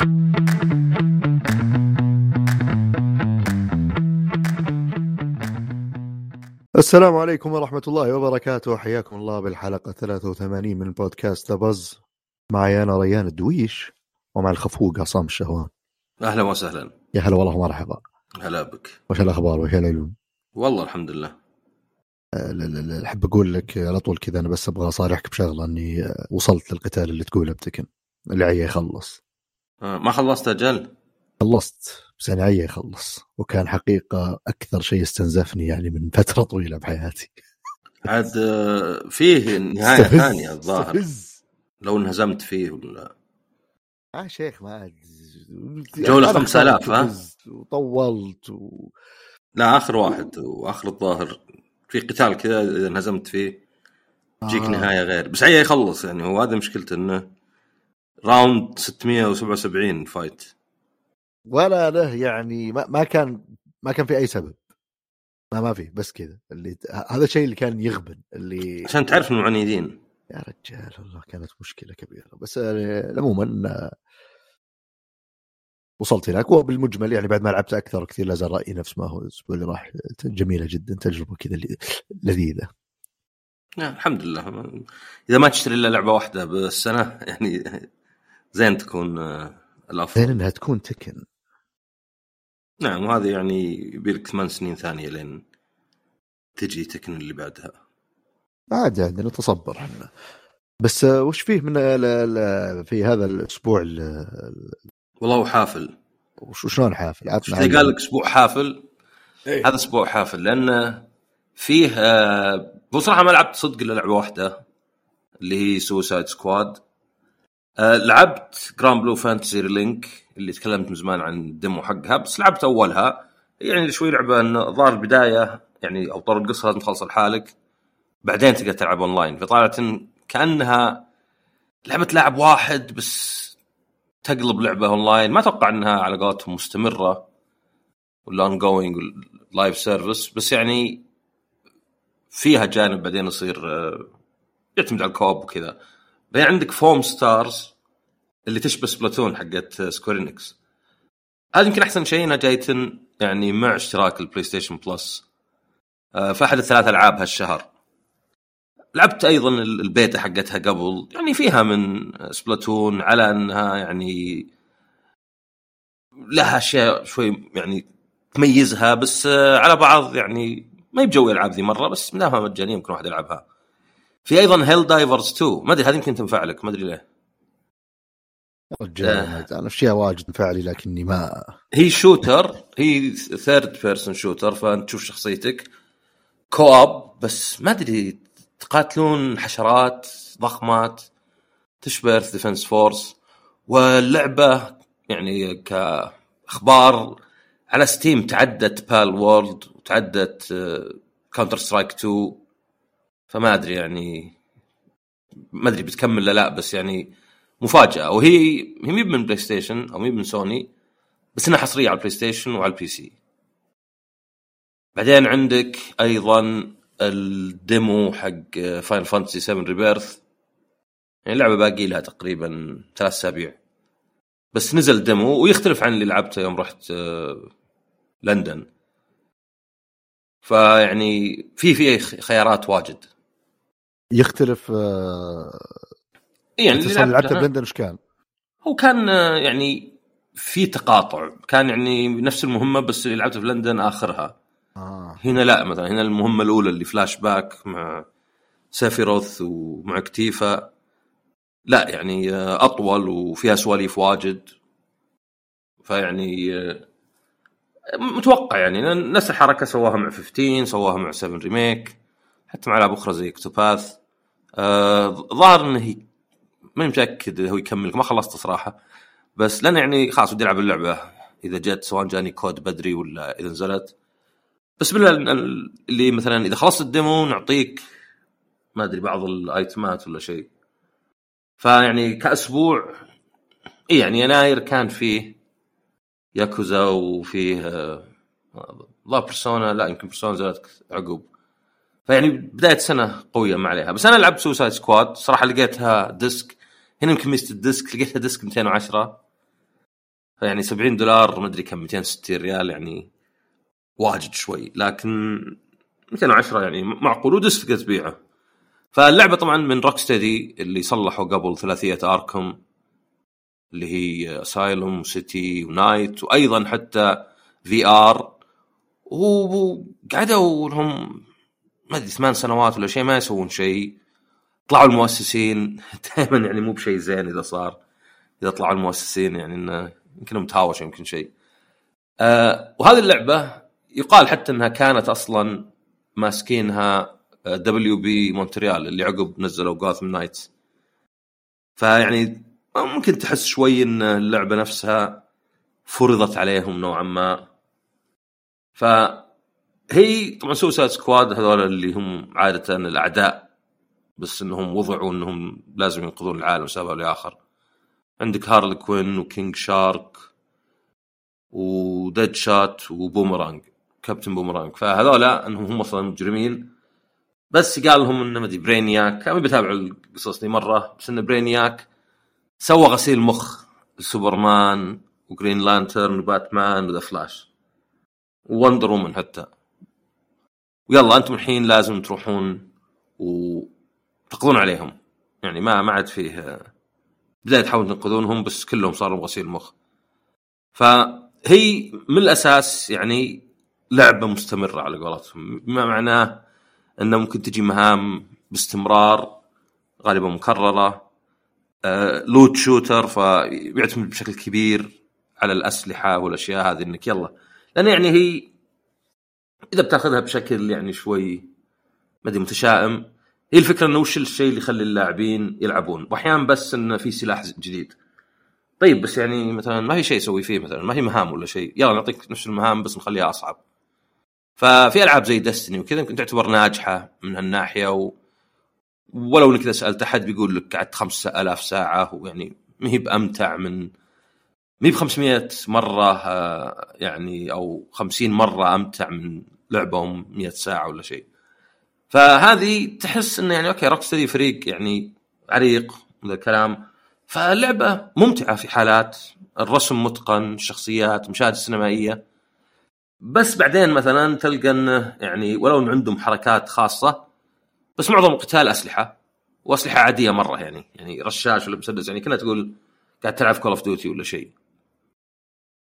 السلام عليكم ورحمة الله وبركاته. حياكم الله بالحلقة 83 من بودكاست ذا بز معي أنا ريان الدويش ومع الخفوق عصام الشهوان. أهلا وسهلا. يا هلا والله مرحبا هلا بك. وش الأخبار؟ وش العلوم والله الحمد لله. أه، أحب أقول لك على طول كذا أنا بس أبغى أصارحك بشغلة أني أه، وصلت للقتال اللي تقوله بتكن. اللي عيه يخلص. ما خلصت أجل خلصت بس أنا عيه يخلص وكان حقيقة أكثر شيء استنزفني يعني من فترة طويلة بحياتي. عاد آه، فيه نهاية ثانية الظاهر. لو انهزمت فيه ولا؟ آه شيخ ما جولة أنا 5000 اخترت ها؟ وطولت و... لا آخر واحد وآخر الظاهر. في قتال كذا إذا انهزمت فيه تجيك آه. نهاية غير. بس عيه يخلص يعني هو هذا مشكلته إنه راوند 677 فايت. ولا له يعني ما, ما كان ما كان في أي سبب. ما ما في بس كذا. اللي هذا الشيء اللي كان يغبن اللي عشان تعرف انهم عنيدين يا رجال والله كانت مشكلة كبيرة. بس آه، عموما آه، وصلت هناك. وبالمجمل يعني بعد ما لعبت أكثر كثير لا زال رأيي نفس ما هو. الأسبوع اللي راح جميلة جدا تجربة كذا لذيذة. يعني الحمد لله. إذا ما تشتري إلا لعبة واحدة بالسنة يعني زين تكون آه، الأفضل. زين إنها تكون تكن. نعم وهذا يعني يبيلك ثمان سنين ثانية لين تجي تكن اللي بعدها. عادي عادي نتصبر إحنا. بس آه، وش فيه من ال- ال- في هذا الأسبوع ال- والله هو حافل. وش شلون حافل؟ عطنا قال لك أسبوع حافل؟ إيه. هذا أسبوع حافل لأنه فيه آه، هو صراحة ما لعبت صدق إلا لعبة واحدة اللي هي Suicide Squad آه لعبت Granblue Fantasy: Relink اللي تكلمت من زمان عن ال demo حقها بس لعبت أولها. يعني شوي لعبة انه ظهر البدايه يعني أو طور القصة لازم تخلص لحالك. بعدين تقدر تلعب اونلاين فطلعت إن كأنها لعبة لاعب واحد بس تقلب لعبة اونلاين ما أتوقع إنها على قولتهم مستمرة. ولا ongoing live service بس يعني فيها جانب بعدين يصير آه، يعتمد على ال co-op وكذا. بعدين عندك Foamstars اللي تشبه Splatoon حقت Square Enix هذا يمكن أحسن شيء انها جايتن يعني مع اشتراك ال PlayStation Plus آه، في أحد الثلاث ألعاب هالشهر. لعبت أيضا ال- البيتا حقتها قبل. يعني فيها من Splatoon على أنها يعني لها أشياء شوي يعني تميزها بس آه، على بعض يعني ما يبجوي الالعاب ذي مرة بس دامها مجانية ممكن واحد يلعبها. في أيضا Helldivers 2 ما أدري هذه يمكن تنفع لك ما أدري ليه. رجال آه. أنا اشياء واجد تنفعلي لكني ما هي shooter هي third person shooter فأنت تشوف شخصيتك. co-op بس ما أدري تقاتلون حشرات ضخمات تشبه Earth Defense Force واللعبة يعني كأخبار على Steam تعدت Palworld وتعدت Counter-Strike 2 فما أدري يعني ما أدري بتكمل ولا لا بس يعني مفاجأة. وهي هي مي من PlayStation أو مي من سوني بس إنها حصرية على ال PlayStation وعلى ال PC بعدين عندك أيضا ال demo حق Final Fantasy 7 Rebirth يعني اللعبة باقي لها تقريبا ثلاث أسابيع. بس نزل demo ويختلف عن اللي لعبته يوم رحت آه، لندن. فيعني في في خيارات واجد. يختلف آه، يعني أنت اللي صار لعبت لعبتها- بلندن إيش كان؟ هو كان آه، يعني في تقاطع كان يعني نفس المهمة بس اللي لعبته في لندن آخرها. آه. هنا لا مثلا هنا المهمة الأولى اللي فلاش باك مع Sephiroth ومع Tifa. لا يعني آه، أطول وفيها سواليف واجد. فيعني آه، متوقع يعني نفس الحركة سواها مع 15 سواها مع 7 Remake حتى مع ألعاب أخرى زي Octopath آه ظاهر إنه ماني متأكد هو يكمل ما خلصت صراحة. بس لأن يعني خلاص ودي ألعب اللعبة. إذا جت سواء جاني كود بدري ولا إذا نزلت. بس بالله اللي مثلا إذا خلصت ال demo نعطيك ما أدري بعض ال items ولا شيء. فيعني كأسبوع إي يعني يناير كان فيه ياكوزا وفيه آه، لا Persona لا يمكن Persona نزلت عقب. فيعني بداية سنة قوية ما عليها. بس أنا لعبت Suicide Squad صراحة لقيتها disc. هنا يمكن ميزه ال disc لقيتها disc 210 يعني 70 دولار ما أدري كم 260 ريال يعني واجد شوي. لكن 210 يعني معقول وdisc تقدر تبيعه. فاللعبة طبعا من Rocksteady اللي صلحوا قبل ثلاثية Arkham اللي هي Asylum و City و Knight وأيضا حتى VR وقعدوا لهم ما أدري ثمان سنوات ولا شيء ما يسوون شيء. طلعوا المؤسسين. دائما يعني مو بشيء زين إذا صار. إذا طلعوا المؤسسين يعني إنه يمكن متهاوش يمكن شيء. آه وهذه اللعبة يقال حتى إنها كانت أصلا ماسكينها WB Montreal اللي عقب نزلوا Gotham Knights فيعني ممكن تحس شوي إن اللعبة نفسها فرضت عليهم نوعا ما. فهي طبعا Suicide Squad هذول اللي هم عادة الأعداء بس إنهم وضعوا إنهم لازم ينقذون العالم سبب لاخر عندك Harley Quinn و King Shark و Deadshot و Boomerang Captain Boomerang. فهذولا إنهم هم أصلا مجرمين. بس قال لهم إنه مدري Brainiac. أنا بتابع القصص دي مرة بس إنه Brainiac سوى غسيل مخ لسوبرمان و Green Lantern وباتمان و The Flash. Wonder Woman حتى. ويلا أنتم الحين لازم تروحون وتقضون عليهم. يعني ما ما عاد فيه بداية تحاولون تنقذونهم بس كلهم صاروا غسيل مخ فهي من الأساس يعني لعبة مستمرة على قولتهم. بما معناه إنه ممكن تجي مهام باستمرار غالبا مكررة. آه لوت شوتر فيعتمد بشكل كبير على الأسلحة والأشياء هذه إنك يلا. لأن يعني هي إذا بتأخذها بشكل يعني شوي ما أدري متشائم. هي الفكرة إنه وش الشيء اللي يخلي اللاعبين يلعبون؟ واحيانا بس إنه في سلاح جديد. طيب بس يعني مثلا ما في شيء يسوي فيه مثلا ما هي مهام ولا شيء. يلا نعطيك نفس المهام بس نخليها أصعب. ففي ألعاب زي دستني وكذا يمكن تعتبر ناجحة من هالناحية و... ولو إنك إذا سألت أحد بيقول لك قعدت 5000 ساعة ويعني ما هي بأمتع من ما هي ب 500 مرة آه، يعني أو 50 مرة أمتع من لعبه 100 ساعة ولا شيء. فهذه تحس إنه يعني أوكي روك ستدي فريق يعني عريق من الكلام. فاللعبة ممتعة في حالات الرسم متقن الشخصيات المشاهد السينمائية. بس بعدين مثلا تلقى إنه يعني ولو انه عندهم حركات خاصة بس معظم القتال أسلحة وأسلحة عادية مرة يعني يعني رشاش ولا مسدس يعني كنا تقول قاعد تلعب Call of Duty ولا شيء.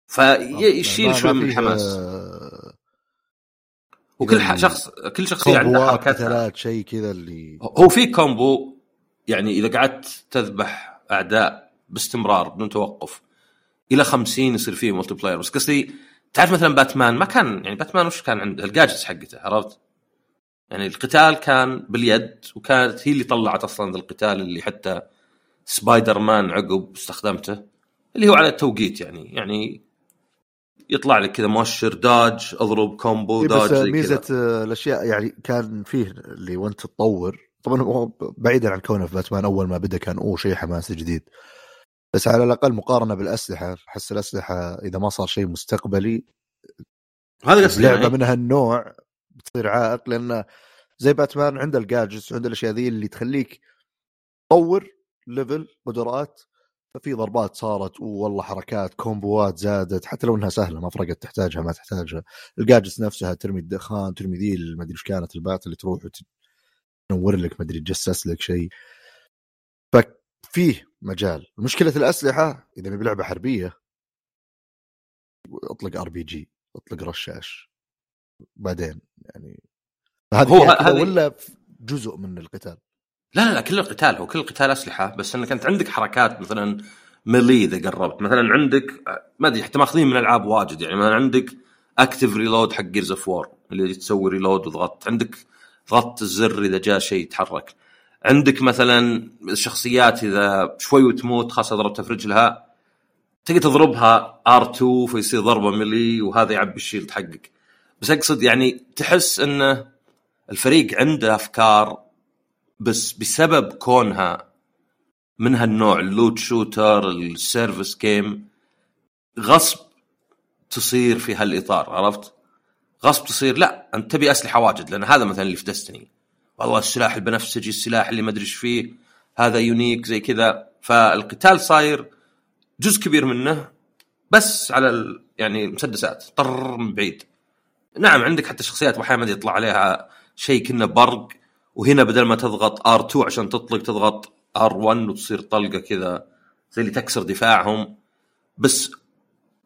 فيشيل شوي من الحماس. وكل شخص كل شخصيه عندها حركاتها شيء كذا اللي هو في combo يعني إذا قعدت تذبح أعداء باستمرار بدون توقف إلى 50 يصير فيه multiplier بس قصدي تعرف مثلا باتمان؟ ما كان يعني باتمان وش كان عنده؟ ال gadgets حقته عرفت؟ يعني القتال كان باليد وكانت هي اللي طلعت أصلا القتال اللي حتى سبايدر مان عقب استخدمته اللي هو على التوقيت يعني. يعني يطلع لك كذا مؤشر داج اضرب combo داج بس ميزة الأشياء يعني كان فيه اللي وانت تطور طبعا بعيدا عن كونه في باتمان أول ما بدأ كان أوه شيء حماسي جديد. بس على الأقل مقارنة بالأسلحة أحس الأسلحة إذا ما صار شيء مستقبلي هذا قصدي لعبه يعني. من هالنوع بتصير عائق لأن زي باتمان عنده ال gadgets وعنده الأشياء ذي اللي تخليك تطور level قدرات ففي ضربات صارت والله حركات كومبوات زادت حتى لو إنها سهلة ما فرقت تحتاجها ما تحتاجها. ال gadgets نفسها ترمي الدخان ترمي ذي ما أدري إيش كانت ال bat اللي تروح وتنور لك ما أدري تجسس لك شيء. ففيه مجال. مشكلة الأسلحة إذا بلعبة حربية أطلق RPG أطلق رشاش بعدين يعني هذه هو هذه ولا جزء من القتال؟ لا لا لا كل القتال هو كل القتال أسلحة بس إنك أنت عندك حركات مثلا melee إذا قربت. مثلا عندك ما أدري حتى ماخذين من العاب واجد يعني مثلا عندك active reload حق Gears of War اللي تسوي reload وضغط عندك ضغط الزر إذا جاء شيء يتحرك. عندك مثلا الشخصيات إذا شوي وتموت خاصة ضربتها في رجلها تقدر تضربها R2 فيصير ضربة melee وهذا يعبي ال shield حقك. بس أقصد يعني تحس إنه الفريق عنده أفكار بس بسبب كونها من هالنوع ال loot shooter ال service game غصب تصير في هالإطار عرفت؟ غصب تصير لا أنت تبي أسلحة واجد لأن هذا مثلا اللي في Destiny والله السلاح البنفسجي السلاح اللي ما أدري إيش فيه هذا unique زي كذا. فالقتال صاير جزء كبير منه بس على ال... يعني مسدسات طر من بعيد. نعم عندك حتى شخصيات أحيانا يطلع عليها شيء كنا برق وهنا بدل ما تضغط R2 عشان تطلق تضغط R1 وتصير طلقة كذا زي اللي تكسر دفاعهم. بس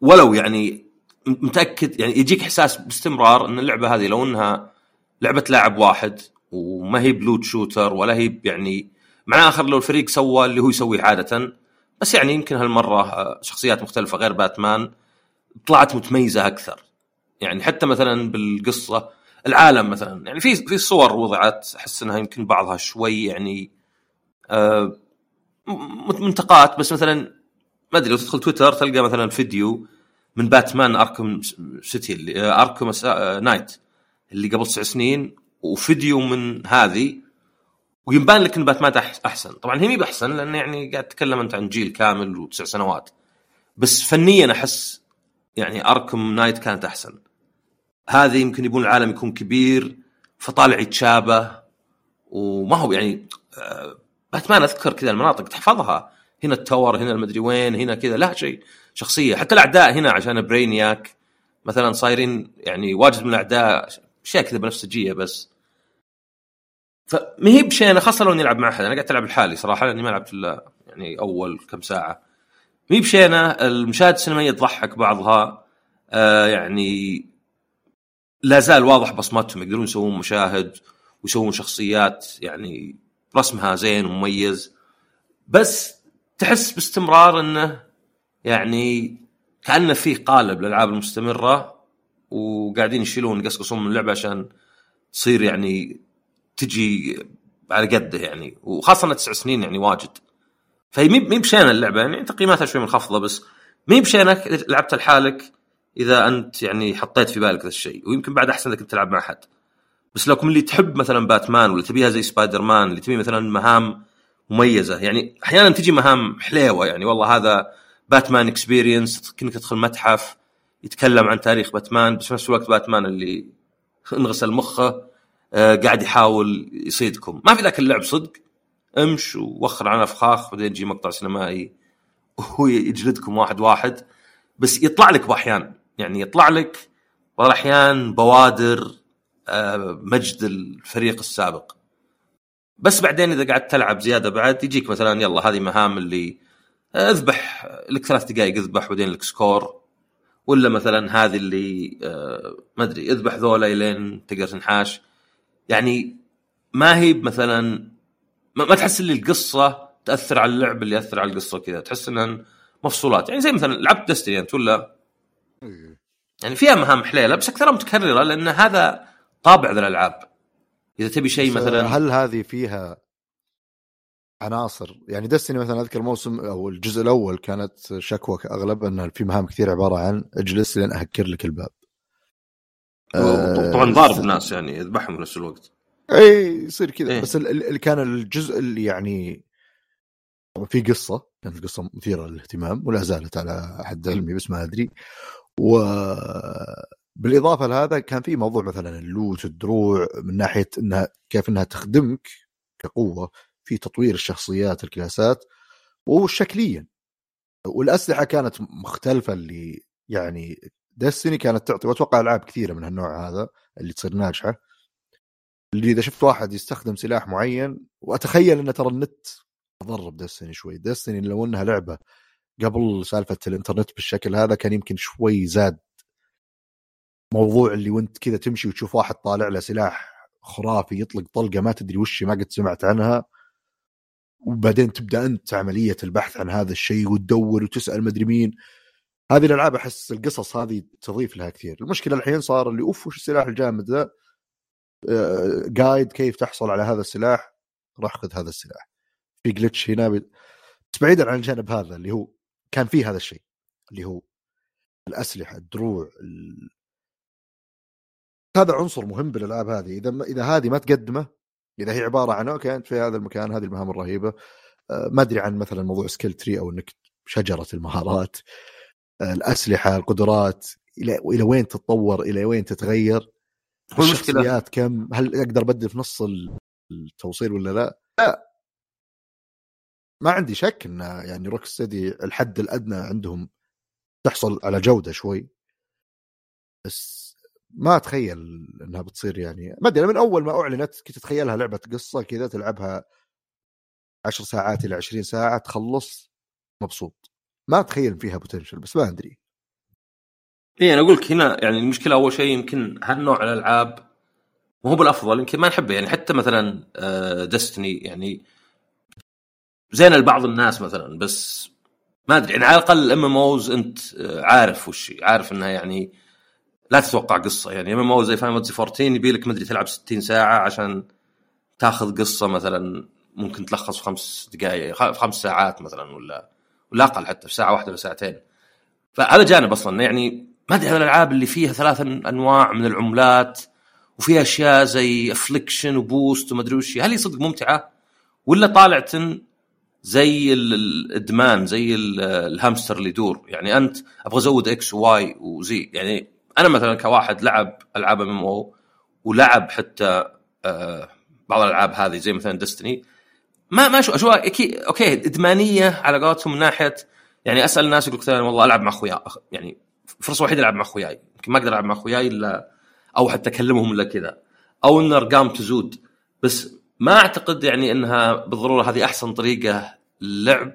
ولو يعني متأكد يعني يجيك إحساس باستمرار إن اللعبة هذه لو إنها لعبة لاعب واحد وما هي بلوت شوتر ولا هي يعني مع آخر لو الفريق سوى اللي هو يسويه عادة. بس يعني يمكن هالمرة شخصيات مختلفة غير باتمان طلعت متميزة أكثر. يعني حتى مثلا بالقصة العالم مثلا. يعني في في صور وضعت أحس إنها يمكن بعضها شوي يعني آه منتقات. بس مثلا ما أدري لو تدخل تويتر تلقى مثلا فيديو من باتمان Arkham City اللي Arkham Knight اللي قبل تسع سنين وفيديو من هذه ويبان لك إن باتمان أحسن. طبعا هي مي بأحسن لأن يعني قاعد تتكلم أنت عن جيل كامل وتسع سنوات. بس فنيا أحس يعني Arkham Knight كانت أحسن. هذه يمكن يبون العالم يكون كبير فطالع يتشابه وما هو يعني آه، باتمان أذكر كذا المناطق تحفظها. هنا ال tower هنا المدري وين هنا كذا لا شيء شخصية. حتى الأعداء هنا عشان Brainiac مثلا صايرين يعني واجد من الأعداء أشياء كذا بنفسجيه بس. فما هي بشيء خاصة لو إني ألعب مع أحد أنا قاعد ألعب لحالي صراحة لأني ما لعبت إلا يعني أول كم ساعة. مي بشينه المشاهد السينمائية تضحك بعضها آه يعني لا زال واضح بصمتهم يقدرون يسوون مشاهد ويسوون شخصيات يعني رسمها زين ومميز. بس تحس باستمرار إنه يعني كأنه فيه قالب للألعاب المستمرة وقاعدين يشيلون يقصقصون من اللعبة عشان تصير يعني تجي على قده يعني. وخاصة تسع سنين يعني واجد. فهي مي بشينة اللعبة يعني تقييماتها شوي منخفضة بس مي بشينك لعبتها لحالك إذا أنت يعني حطيت في بالك ذا الشيء ويمكن بعد أحسن إنك تلعب مع أحد. بس لو اللي تحب مثلا باتمان ولا تبيها زي سبايدر مان اللي تبي مثلا مهام مميزة. يعني أحيانا تجي مهام حليوة يعني والله هذا باتمان experience كأنك تدخل متحف يتكلم عن تاريخ باتمان بس في نفس الوقت باتمان اللي انغسل مخه آه قاعد يحاول يصيدكم. ما في ذاك اللعب صدق. امش ووخر عن أفخاخ بعدين يجي مقطع سينمائي وهو يجلدكم واحد واحد بس يطلع لك باحيان يعني يطلع لك بعض الأحيان بوادر آه مجد الفريق السابق. بس بعدين إذا قعدت تلعب زيادة بعد يجيك مثلا يلا هذه مهام اللي أذبح لك ثلاث دقائق أذبح بعدين لك سكور. ولا مثلا هذه اللي آه ما أدري أذبح ذولا إلين تقدر تنحاش. يعني ما هي مثلا ما تحس اللي القصة تأثر على اللعب اللي يأثر على القصة كذا تحس إنها مفصولات. يعني زي مثلا لعبت دستني أنت ولا. يعني فيها مهام حليلة بس أكثرها متكررة لأن هذا طابع ذا الألعاب. إذا تبي شيء مثلا هل هذه فيها عناصر؟ يعني دستني مثلا أذكر موسم أو الجزء الأول كانت شكوى أغلب إن في مهام كثير عبارة عن اجلس لين أهكر لك الباب. طبعا ضارب الناس يعني يذبحهم بنفس الوقت. إي يصير كذا. إيه؟ بس اللي كان الجزء اللي يعني في قصة كانت القصة مثيرة للاهتمام ولا زالت على حد علمي بس ما أدري. و بالاضافه لهذا كان في موضوع مثلا اللوت الدروع من ناحية إنها كيف إنها تخدمك كقوة في تطوير الشخصيات الكلاسات وشكليا. والأسلحة كانت مختلفة اللي يعني دستني كانت تعطي وأتوقع ألعاب كثيرة من هالنوع هذا اللي تصير ناجحة. اللي إذا شفت واحد يستخدم سلاح معين وأتخيل إنه ترى النت تضرب دستني شوي. دستني لو إنها لعبة قبل سالفة الإنترنت بالشكل هذا كان يمكن شوي زاد. موضوع اللي وانت كذا تمشي وتشوف واحد طالع له سلاح خرافي يطلق طلقة ما تدري وش ما قد سمعت عنها وبعدين تبدأ أنت عملية البحث عن هذا الشيء وتدور وتسأل مدري مين. هذه الألعاب أحس القصص هذه تضيف لها كثير. المشكلة الحين صار اللي أوف وش السلاح الجامد ذا؟ guide كيف تحصل على هذا السلاح؟ روح خذ هذا السلاح. في glitch هنا بس بعيدا عن الجانب هذا اللي هو كان فيه هذا الشيء اللي هو الأسلحة الدروع ال... هذا عنصر مهم بالألعاب هذه. إذا إذا هذه ما تقدمه إذا هي عبارة عن okay أنت في هذا المكان هذه المهام الرهيبة آه، ما أدري عن مثلا موضوع skill tree أو إنك شجرة المهارات آه، الأسلحة القدرات إلى إلى وين تتطور إلى وين تتغير هو المشكلة. كم هل أقدر أبدل في نص التوصيل ولا لا؟ لا. ما عندي شك إن يعني روك ستدي الحد الأدنى عندهم تحصل على جودة شوي. بس ما أتخيل إنها بتصير يعني. ما أدري من أول ما أعلنت كنت أتخيلها لعبة قصة كذا تلعبها 10 ساعات إلى 20 ساعة تخلص مبسوط. ما أتخيل فيها potential بس ما أدري. اي أنا أقول لك هنا يعني المشكلة أول شيء يمكن هالنوع الألعاب مو بالأفضل يمكن ما نحبه يعني. حتى مثلا Destiny يعني زين لبعض الناس مثلا بس ما أدري. يعني على الأقل ال MMOs أنت آه، عارف وش عارف إنها يعني لا تتوقع قصة. يعني MMO زي Final 14 يبي لك مدري تلعب 60 ساعة عشان تاخذ قصة مثلا ممكن تلخص في خمس دقائق في خمس ساعات مثلا ولا ولا أقل حتى في ساعة واحدة ولا ساعتين. فهذا جانب أصلا. يعني ما أدري الألعاب اللي فيها ثلاث أنواع من العملات وفيها أشياء زي affliction و boost وما أدري وش هل هي صدق ممتعة ولا طالعه زي الإدمان زي الهامستر اللي يدور. يعني أنت أبغى أزود X و Y و Z. يعني أنا مثلا كواحد لعب ألعاب MMO ولعب حتى آه بعض الألعاب هذه زي مثلا Destiny ما ما شو اشوفها okay إدمانية على قولتهم من ناحية يعني أسأل الناس يقول مثلا والله ألعب مع اخوياي يعني فرصة وحيدة ألعب مع أخوياي. يمكن ما أقدر ألعب مع أخوياي الا أو حتى أكلمهم إلا كذا. أو إن أرقام تزود. بس ما أعتقد يعني أنها بالضرورة هذه أحسن طريقة للعب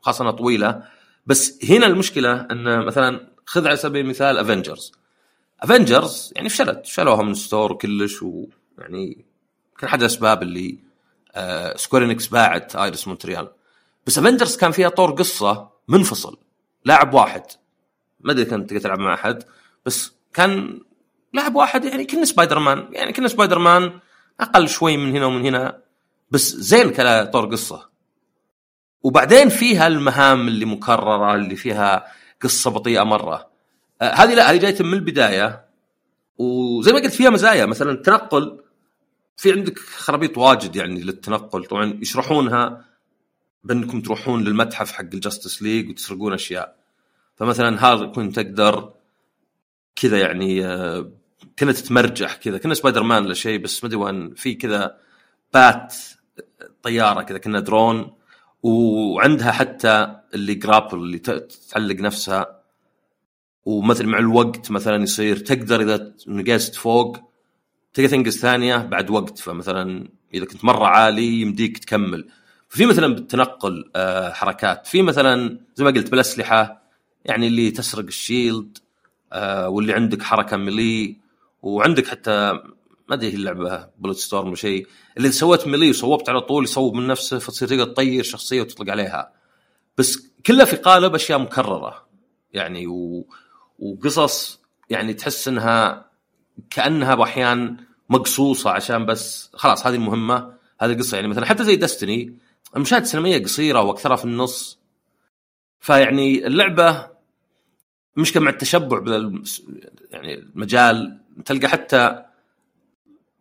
خاصة انها طويلة. بس هنا المشكلة أن مثلا خذ على سبيل المثال Avengers Avengers يعني فشلت شالوها من store كلش ويعني كان احد الأسباب اللي آه Square Enix باعت Eidos Montreal بس Avengers كان فيها طور قصة منفصل لاعب واحد. ما أدري كنت تلعب مع أحد بس كان لاعب واحد يعني كنا سبايدر مان يعني كنا سبايدر مان أقل شوي من هنا ومن هنا بس زين كطور قصة. وبعدين فيها المهام اللي مكررة اللي فيها قصة بطيئة مرة. آه هذه لا هذه جاية من البداية. وزي ما قلت فيها مزايا. مثلا التنقل في عندك خرابيط واجد يعني للتنقل. طبعا يشرحونها بأنكم تروحون للمتحف حق ال Justice League وتسرقون أشياء. فمثلا هذا كنت تقدر كذا يعني آه، كنا تتمرجح كذا. كنا سبايدر مان ولا شيء بس ما أدري وين في كذا bat طيارة كذا كنا درون وعندها حتى اللي grapple اللي تعلق نفسها. ومثل مع الوقت مثلا يصير تقدر إذا نقزت فوق تقدر تنقز ثانية بعد وقت. فمثلا إذا كنت مرة عالي يمديك تكمل. في مثلا بالتنقل آه، حركات. في مثلا زي ما قلت بالأسلحة يعني اللي تسرق ال shield آه، واللي عندك حركة melee وعندك حتى ما أدري اللعبة Bulletstorm ولا شيء اللي سويت ملي وصوبت على طول يصوب من نفسه فتصير تقدر تطير شخصية وتطلق عليها. بس كلها في قالب أشياء مكررة. يعني و... وقصص يعني تحس إنها كأنها بأحيان مقصوصة عشان بس خلاص هذه المهمه هذه القصة يعني مثلا حتى زي دستني المشاهد السينمائية قصيرة وأكثرها في النص. فيعني اللعبة مشكله مع التشبع بال يعني المجال تلقى حتى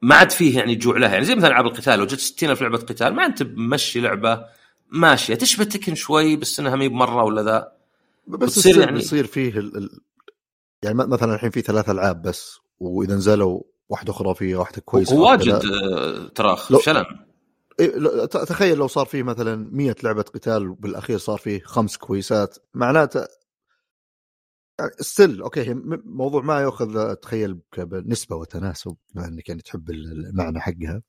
ما عاد فيه يعني جوع لها. يعني زي مثلا ألعاب القتال لو جت 60 في لعبة قتال ما أنت ممشي لعبة ماشية. تشبه Tekken شوي بس إنها مي بمرة ولا ذا. بس يصير يعني يصير فيه ال... ال... يعني مثلا الحين في ثلاث ألعاب بس وإذا نزلوا واحدة خرافيه واحدة كويسة واجد آه، ترى فشلا إيه تخيل لو صار فيه مثلا 100 لعبة قتال وبالاخير صار فيه خمس كويسات. معناته still okay موضوع ما يأخذ تخيل بنسبة وتناسب بما إنك يعني تحب المعنى حقها.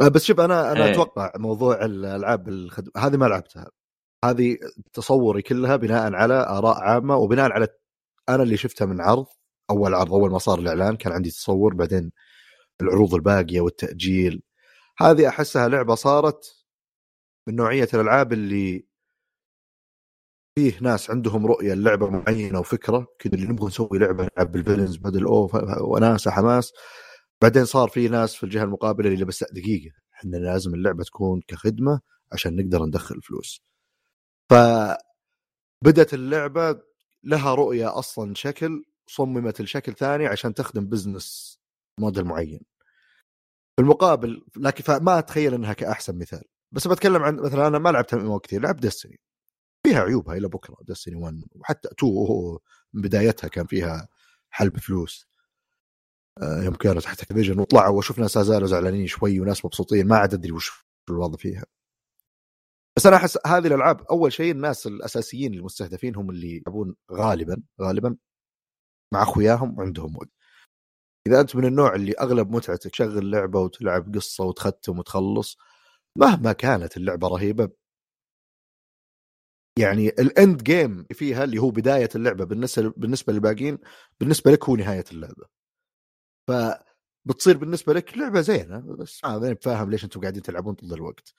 آه، بس شوف أنا أنا أيه. أتوقع موضوع الألعاب الخدم هذه ما لعبتها. هذه تصوري كلها بناء على آراء عامة وبناء على أنا اللي شفتها من عرض أول عرض أول ما صار الإعلان كان عندي تصور بعدين العروض الباقية والتأجيل. هذه أحسها لعبة صارت من نوعية الألعاب اللي فيه ناس عندهم رؤية لعبه معينة وفكرة كذا اللي نبغى نسوي لعبة نلعب بال villains بدل أوف وناسة حماس. بعدين صار في ناس في الجهة المقابلة اللي بس دقيقة إحنا لازم اللعبة تكون كخدمة عشان نقدر ندخل فلوس. ف بدت اللعبة لها رؤية أصلا شكل صممت لشكل ثاني عشان تخدم business model معين. في المقابل لكن فما أتخيل إنها كأحسن مثال. بس بتكلم عن مثلا أنا ما لعبت كثير لعبت ديستني فيها عيوبها إلى بكره ديستني 1 وحتى 2 من بدايتها كان فيها حلب فلوس. آه، يوم كانت تحت اكتيفيجن وطلعوا وشفنا ناس زالوا زعلانين شوي وناس مبسوطين ما عاد أدري وش الوضع فيها. بس أنا أحس هذه الألعاب أول شيء الناس الأساسيين المستهدفين هم اللي يلعبون غالبا غالبا مع أخوياهم وعندهم وقت. إذا أنت من النوع اللي أغلب متعتك تشغل لعبة وتلعب قصة وتختم وتخلص مهما كانت اللعبة رهيبة يعني الاند جيم فيها اللي هو بداية اللعبة بالنسبة بالنسبة للباقيين بالنسبة لك هو نهاية اللعبة. فبتصير بالنسبة لك لعبة زينة بس ما فاهم ليش أنتم قاعدين تلعبون طول الوقت.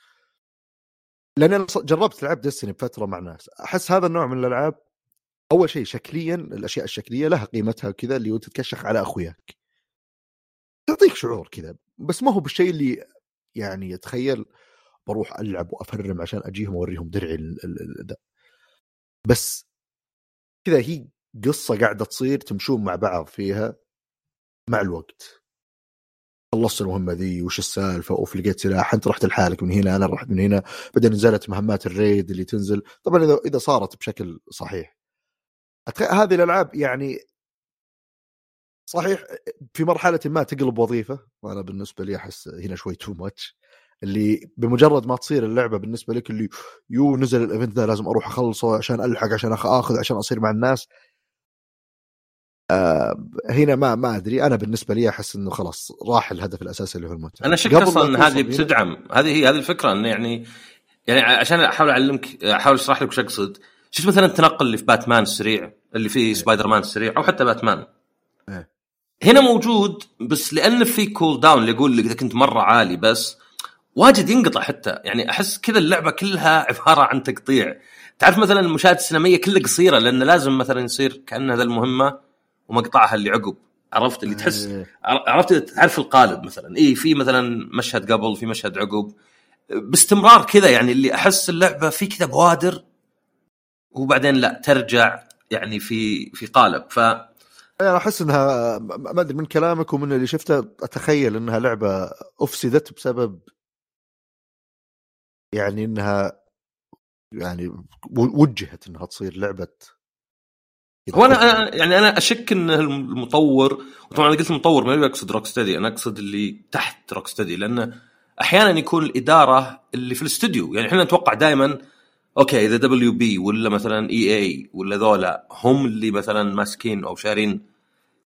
لأن أنا جربت لعبت ديستني بفترة مع ناس. أحس هذا النوع من الألعاب أول شيء شكليا الأشياء الشكلية لها قيمتها كذا اللي تتكشخ على أخوياك. تعطيك شعور كذا بس ما هو بالشيء اللي يعني تخيل بروح ألعب وأفرم عشان أجيهم وأوريهم درعي ده. بس كذا هي قصة قاعدة تصير تمشون مع بعض فيها مع الوقت. خلصت المهمة ذي وش السالفة؟ أوف لقيت سلاح أنت رحت لحالك من هنا أنا رحت من هنا. بعدين نزلت مهمات الريد اللي تنزل. طبعا اذا إذا صارت بشكل صحيح. هذه الألعاب يعني صحيح في مرحلة ما تقلب وظيفة. وأنا بالنسبة لي أحس هنا شوي too much اللي بمجرد ما تصير اللعبة بالنسبة لك اللي يو نزل ال event ذا لازم أروح أخلصه عشان ألحق عشان آخذ عشان أصير مع الناس. آه هنا ما ما أدري. أنا بالنسبة لي أحس إنه خلاص راح الهدف الأساسي اللي هو المتعة. أنا شك أصلا ان هذه بتدعم. هذه هي هذه الفكرة إنه يعني يعني عشان أحاول أعلمك أحاول أشرح لك وش أقصد. شفت مثلا التنقل اللي في باتمان السريع اللي في إيه. سبايدر مان السريع أو حتى باتمان. إيه. هنا موجود بس لأن في cooldown اللي يقول لك إذا كنت مرة عالي بس واجد ينقطع حتى. يعني أحس كذا اللعبة كلها عبارة عن تقطيع. تعرف مثلا المشاهد السينمائية كلها قصيرة لأن لازم مثلا يصير كأن هذا المهمة ومقطعها اللي عقب عرفت؟ اللي تحس إيه. عرفت؟ تعرف القالب مثلا. اي في مثلا مشهد قبل في مشهد عقب. باستمرار كذا يعني اللي أحس اللعبة في كذا بوادر وبعدين لا ترجع يعني في في قالب. ف أنا أحس إنها ما أدري من كلامك ومن اللي شفته أتخيل إنها لعبة افسدت بسبب يعني إنها يعني وجهت إنها تصير لعبة هو أنا يعني أنا أشك إن المطور وطبعا أنا قلت المطور ما أقصد روك ستدي أنا أقصد اللي تحت روك ستدي لأن أحيانا يكون الإدارة اللي في الاستوديو يعني إحنا نتوقع دائما okay إذا WB ولا مثلا EA ولا ذولا هم اللي مثلا ماسكين أو شارين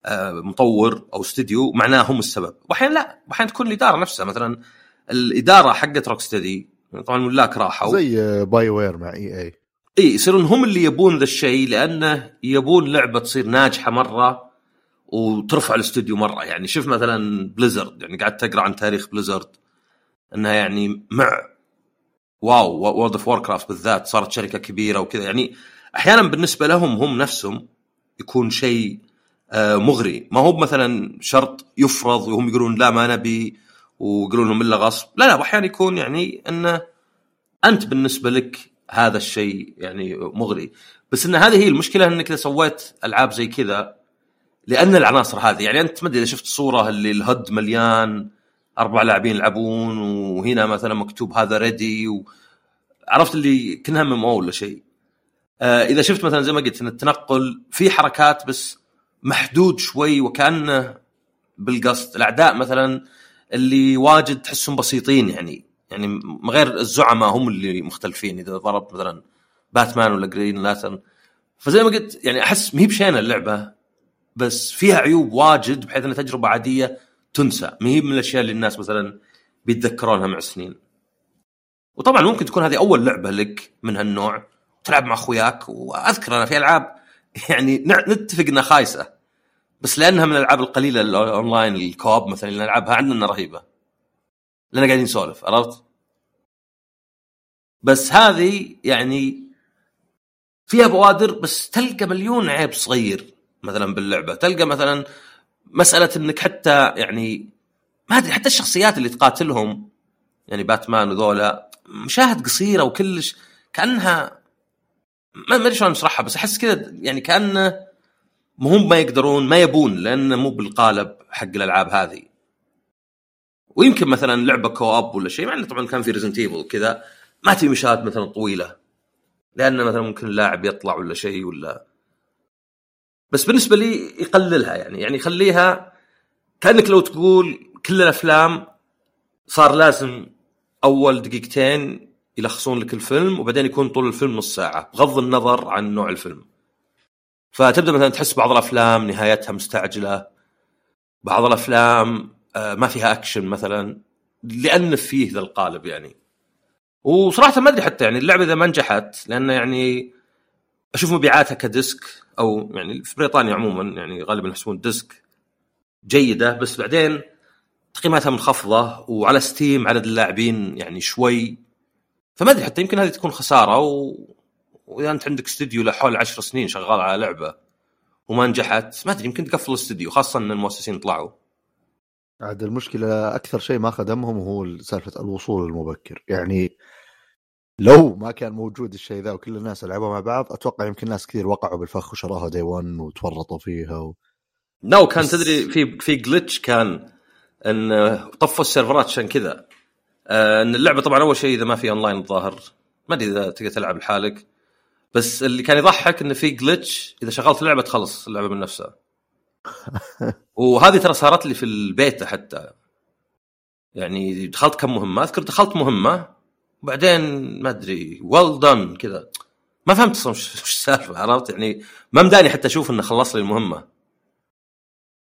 آه، مطور أو استوديو معناه هم السبب. واحيانا لا واحيانا تكون الإدارة نفسها مثلا الإدارة حقت Rocksteady طبعا الملاك راحوا. زي BioWare مع EA. إي يصيرون هم اللي يبون ذا الشيء لأنه يبون لعبة تصير ناجحة مرة وترفع الاستوديو مرة. يعني شوف مثلا Blizzard يعني قاعد تقرأ عن تاريخ Blizzard إنها يعني مع WoW World of Warcraft بالذات صارت شركة كبيرة وكذا. يعني أحيانا بالنسبة لهم هم نفسهم يكون شيء آه، مغري. ما هو مثلا شرط يفرض وهم يقولون لا ما نبي. ويقولون لهم إلا غصب لا لا أحيانا يكون يعني انه أنت بالنسبة لك هذا الشيء يعني مغري بس إن هذه هي المشكلة إنك إذا سويت ألعاب زي كذا لأن العناصر هذه يعني أنت ما أدري إذا شفت صورة اللي ال HUD مليان أربع لاعبين يلعبون وهنا مثلا مكتوب هذا ready. عرفت اللي كأنها ام ولا شيء آه إذا شفت مثلا زي ما قلت إن التنقل في حركات بس محدود شوي وكأنه بالقصد الأعداء مثلا اللي واجد تحسهم بسيطين يعني. يعني غير الزعماء هم اللي مختلفين. إذا ضربت مثلا باتمان ولا Green Lantern فزي ما قلت يعني أحس ما هي بشينة اللعبة بس فيها عيوب واجد بحيث إنها تجربة عادية تنسى. ما هي من الأشياء اللي الناس مثلا بيتذكرونها مع السنين وطبعا ممكن تكون هذه أول لعبة لك من هالنوع تلعب مع أخوياك. وأذكر أنا في ألعاب يعني نتفق إنها خايسة. بس لأنها من الألعاب القليلة الاونلاين الكوب مثلا اللي نلعبها عندنا رهيبة لأن قاعدين نسولف عرفت؟ بس هذه يعني فيها بوادر بس تلقى مليون عيب صغير مثلا باللعبة تلقى مثلا مسألة إنك حتى يعني ما أدري حتى الشخصيات اللي تقاتلهم يعني باتمان وذولا مشاهد قصيرة وكلش كأنها ما أدري شلون أشرحها بس أحس كذا يعني كأنه هم ما يقدرون ما يبون لأنه مو بالقالب حق الألعاب هذه. ويمكن مثلا لعبة co-op ولا شيء مع إنه طبعا كان في Resident Evil كذا ما تبي مشاهد مثلا طويلة. لأن مثلا ممكن اللاعب يطلع ولا شيء ولا. بس بالنسبة لي يقللها يعني يعني يخليها كأنك لو تقول كل الأفلام صار لازم أول دقيقتين يلخصون لك الفيلم وبعدين يكون طول الفيلم نص ساعة بغض النظر عن نوع الفيلم. فتبدأ مثلا تحس بعض الأفلام نهايتها مستعجلة. بعض الأفلام آه، ما فيها أكشن مثلا لأن فيه ذا القالب يعني. وصراحة ما أدري حتى يعني اللعبة إذا ما نجحت لأن يعني أشوف مبيعاتها ك disc أو يعني في بريطانيا عموما يعني غالبا يحسبون disc جيدة بس بعدين تقييماتها منخفضة وعلى Steam عدد اللاعبين يعني شوي. فما أدري حتى يمكن هذه تكون خسارة و... وإذا أنت عندك استديو لحول عشر سنين شغال على لعبة وما نجحت ما أدري يمكن تقفل الاستديو خاصة إن المؤسسين طلعوا. عاد المشكلة أكثر شيء ما خدمهم هو سالفة الوصول المبكر. يعني لو ما كان موجود الشيء ذا وكل الناس لعبوا مع بعض أتوقع يمكن ناس كثير وقعوا بالفخ وشروها day 1 وتورطوا فيها و... نو كان تدري في في glitch كان إن طفوا السيرفرات عشان كذا. آه، إن اللعبة طبعا أول شيء إذا ما في اونلاين الظاهر ما أدري إذا تقدر تلعب لحالك. بس اللي كان يضحك إنه في glitch إذا شغلت اللعبة تخلص اللعبة من نفسها. وهذه ترى صارت لي في البيتا حتى. يعني دخلت كم مهمة أذكر دخلت مهمة وبعدين ما أدري well done كذا. ما فهمت أصلا وش السالفة عرفت؟ يعني ما مداني حتى أشوف إنه خلص لي المهمة.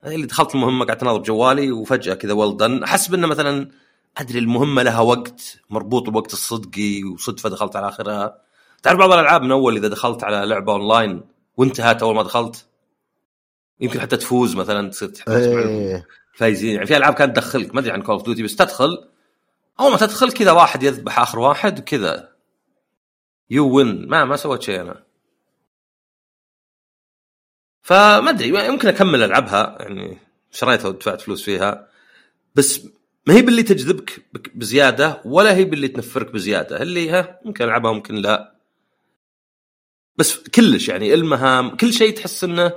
اللي دخلت المهمة قعدت أناظر بجوالي وفجأة كذا well done احسب انه مثلا أدري المهمة لها وقت مربوط بوقت الصدقي وصدفة دخلت على آخرها. تعرف بعض الألعاب من أول إذا دخلت على لعبة أونلاين وانتهت أول ما دخلت؟ يمكن حتى تفوز مثلا تصير إيه. فايزين. يعني في ألعاب كانت تدخلك ما أدري عن Call of Duty بس تدخل. أول ما تدخل كذا واحد يذبح آخر واحد وكذا. يو وين ما ما سويت شيء أنا. فما أدري يمكن أكمل ألعبها. يعني شريتها ودفعت فلوس فيها؟ بس ما هي باللي تجذبك بك- بزيادة ولا هي باللي تنفرك بزيادة. اللي ها ممكن ألعبها ممكن لا. بس كلش يعني المهام كل شيء تحس إنه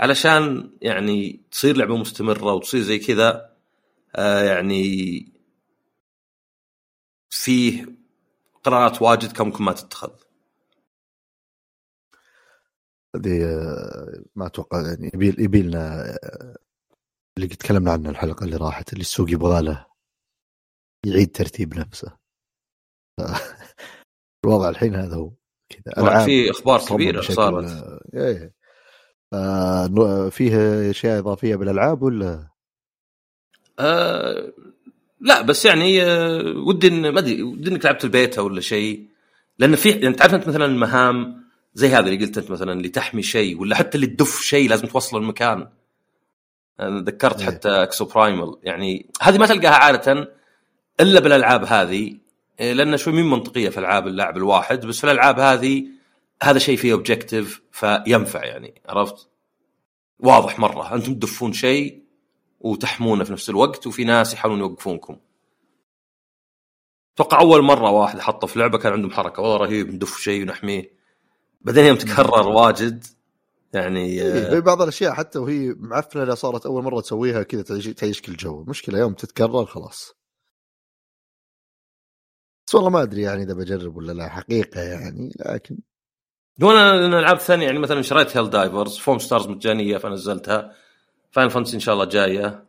علشان يعني تصير لعبة مستمرة وتصير زي كذا آه يعني فيه قرارات واجد كم ممكن ما تتخذ. هذه آه، ما أتوقع يعني يبي يبي لنا آه، اللي تكلمنا عنه الحلقة اللي راحت اللي السوق يبغى له يعيد ترتيب نفسه. الوضع الحين هذا هو. كذا. في أخبار كبيرة صارت. إيه. آه، نو- فيه أشياء إضافية بالألعاب ولا؟ آه لا بس يعني آه ودي إن ما أدري ودي إنك لعبت البيتا ولا شيء. لأن في يعني تعرف أنت مثلا المهام زي هذا اللي قلت أنت مثلا اللي تحمي شيء ولا حتى اللي تدف شيء لازم توصل المكان. أنا ذكرت إيه. حتى Exoprimal. يعني هذه ما تلقاها عادة إلا بالألعاب هذه. لأن شوي مين منطقية في ألعاب اللاعب الواحد بس في الألعاب هذه هذا شيء فيه اوبجيكتيف فينفع يعني عرفت؟ واضح مرة أنتم تدفون شيء وتحمونه في نفس الوقت وفي ناس يحاولون يوقفونكم. أتوقع أول مرة واحد حطه في لعبة كان عندهم حركة والله رهيب ندف شيء ونحميه. بعدين يوم تكرر واجد يعني إيه، آه، في بعض الأشياء حتى وهي معفنة صارت أول مرة تسويها كذا تعيش- تعيشك الجو المشكلة يوم تتكرر خلاص بس والله ما أدري يعني إذا بجرب ولا لا حقيقة يعني لكن وأنا أنا ألعاب ثانية يعني مثلا شريت Helldivers Foamstars مجانية فنزلتها Final Fantasy إن شاء الله جاية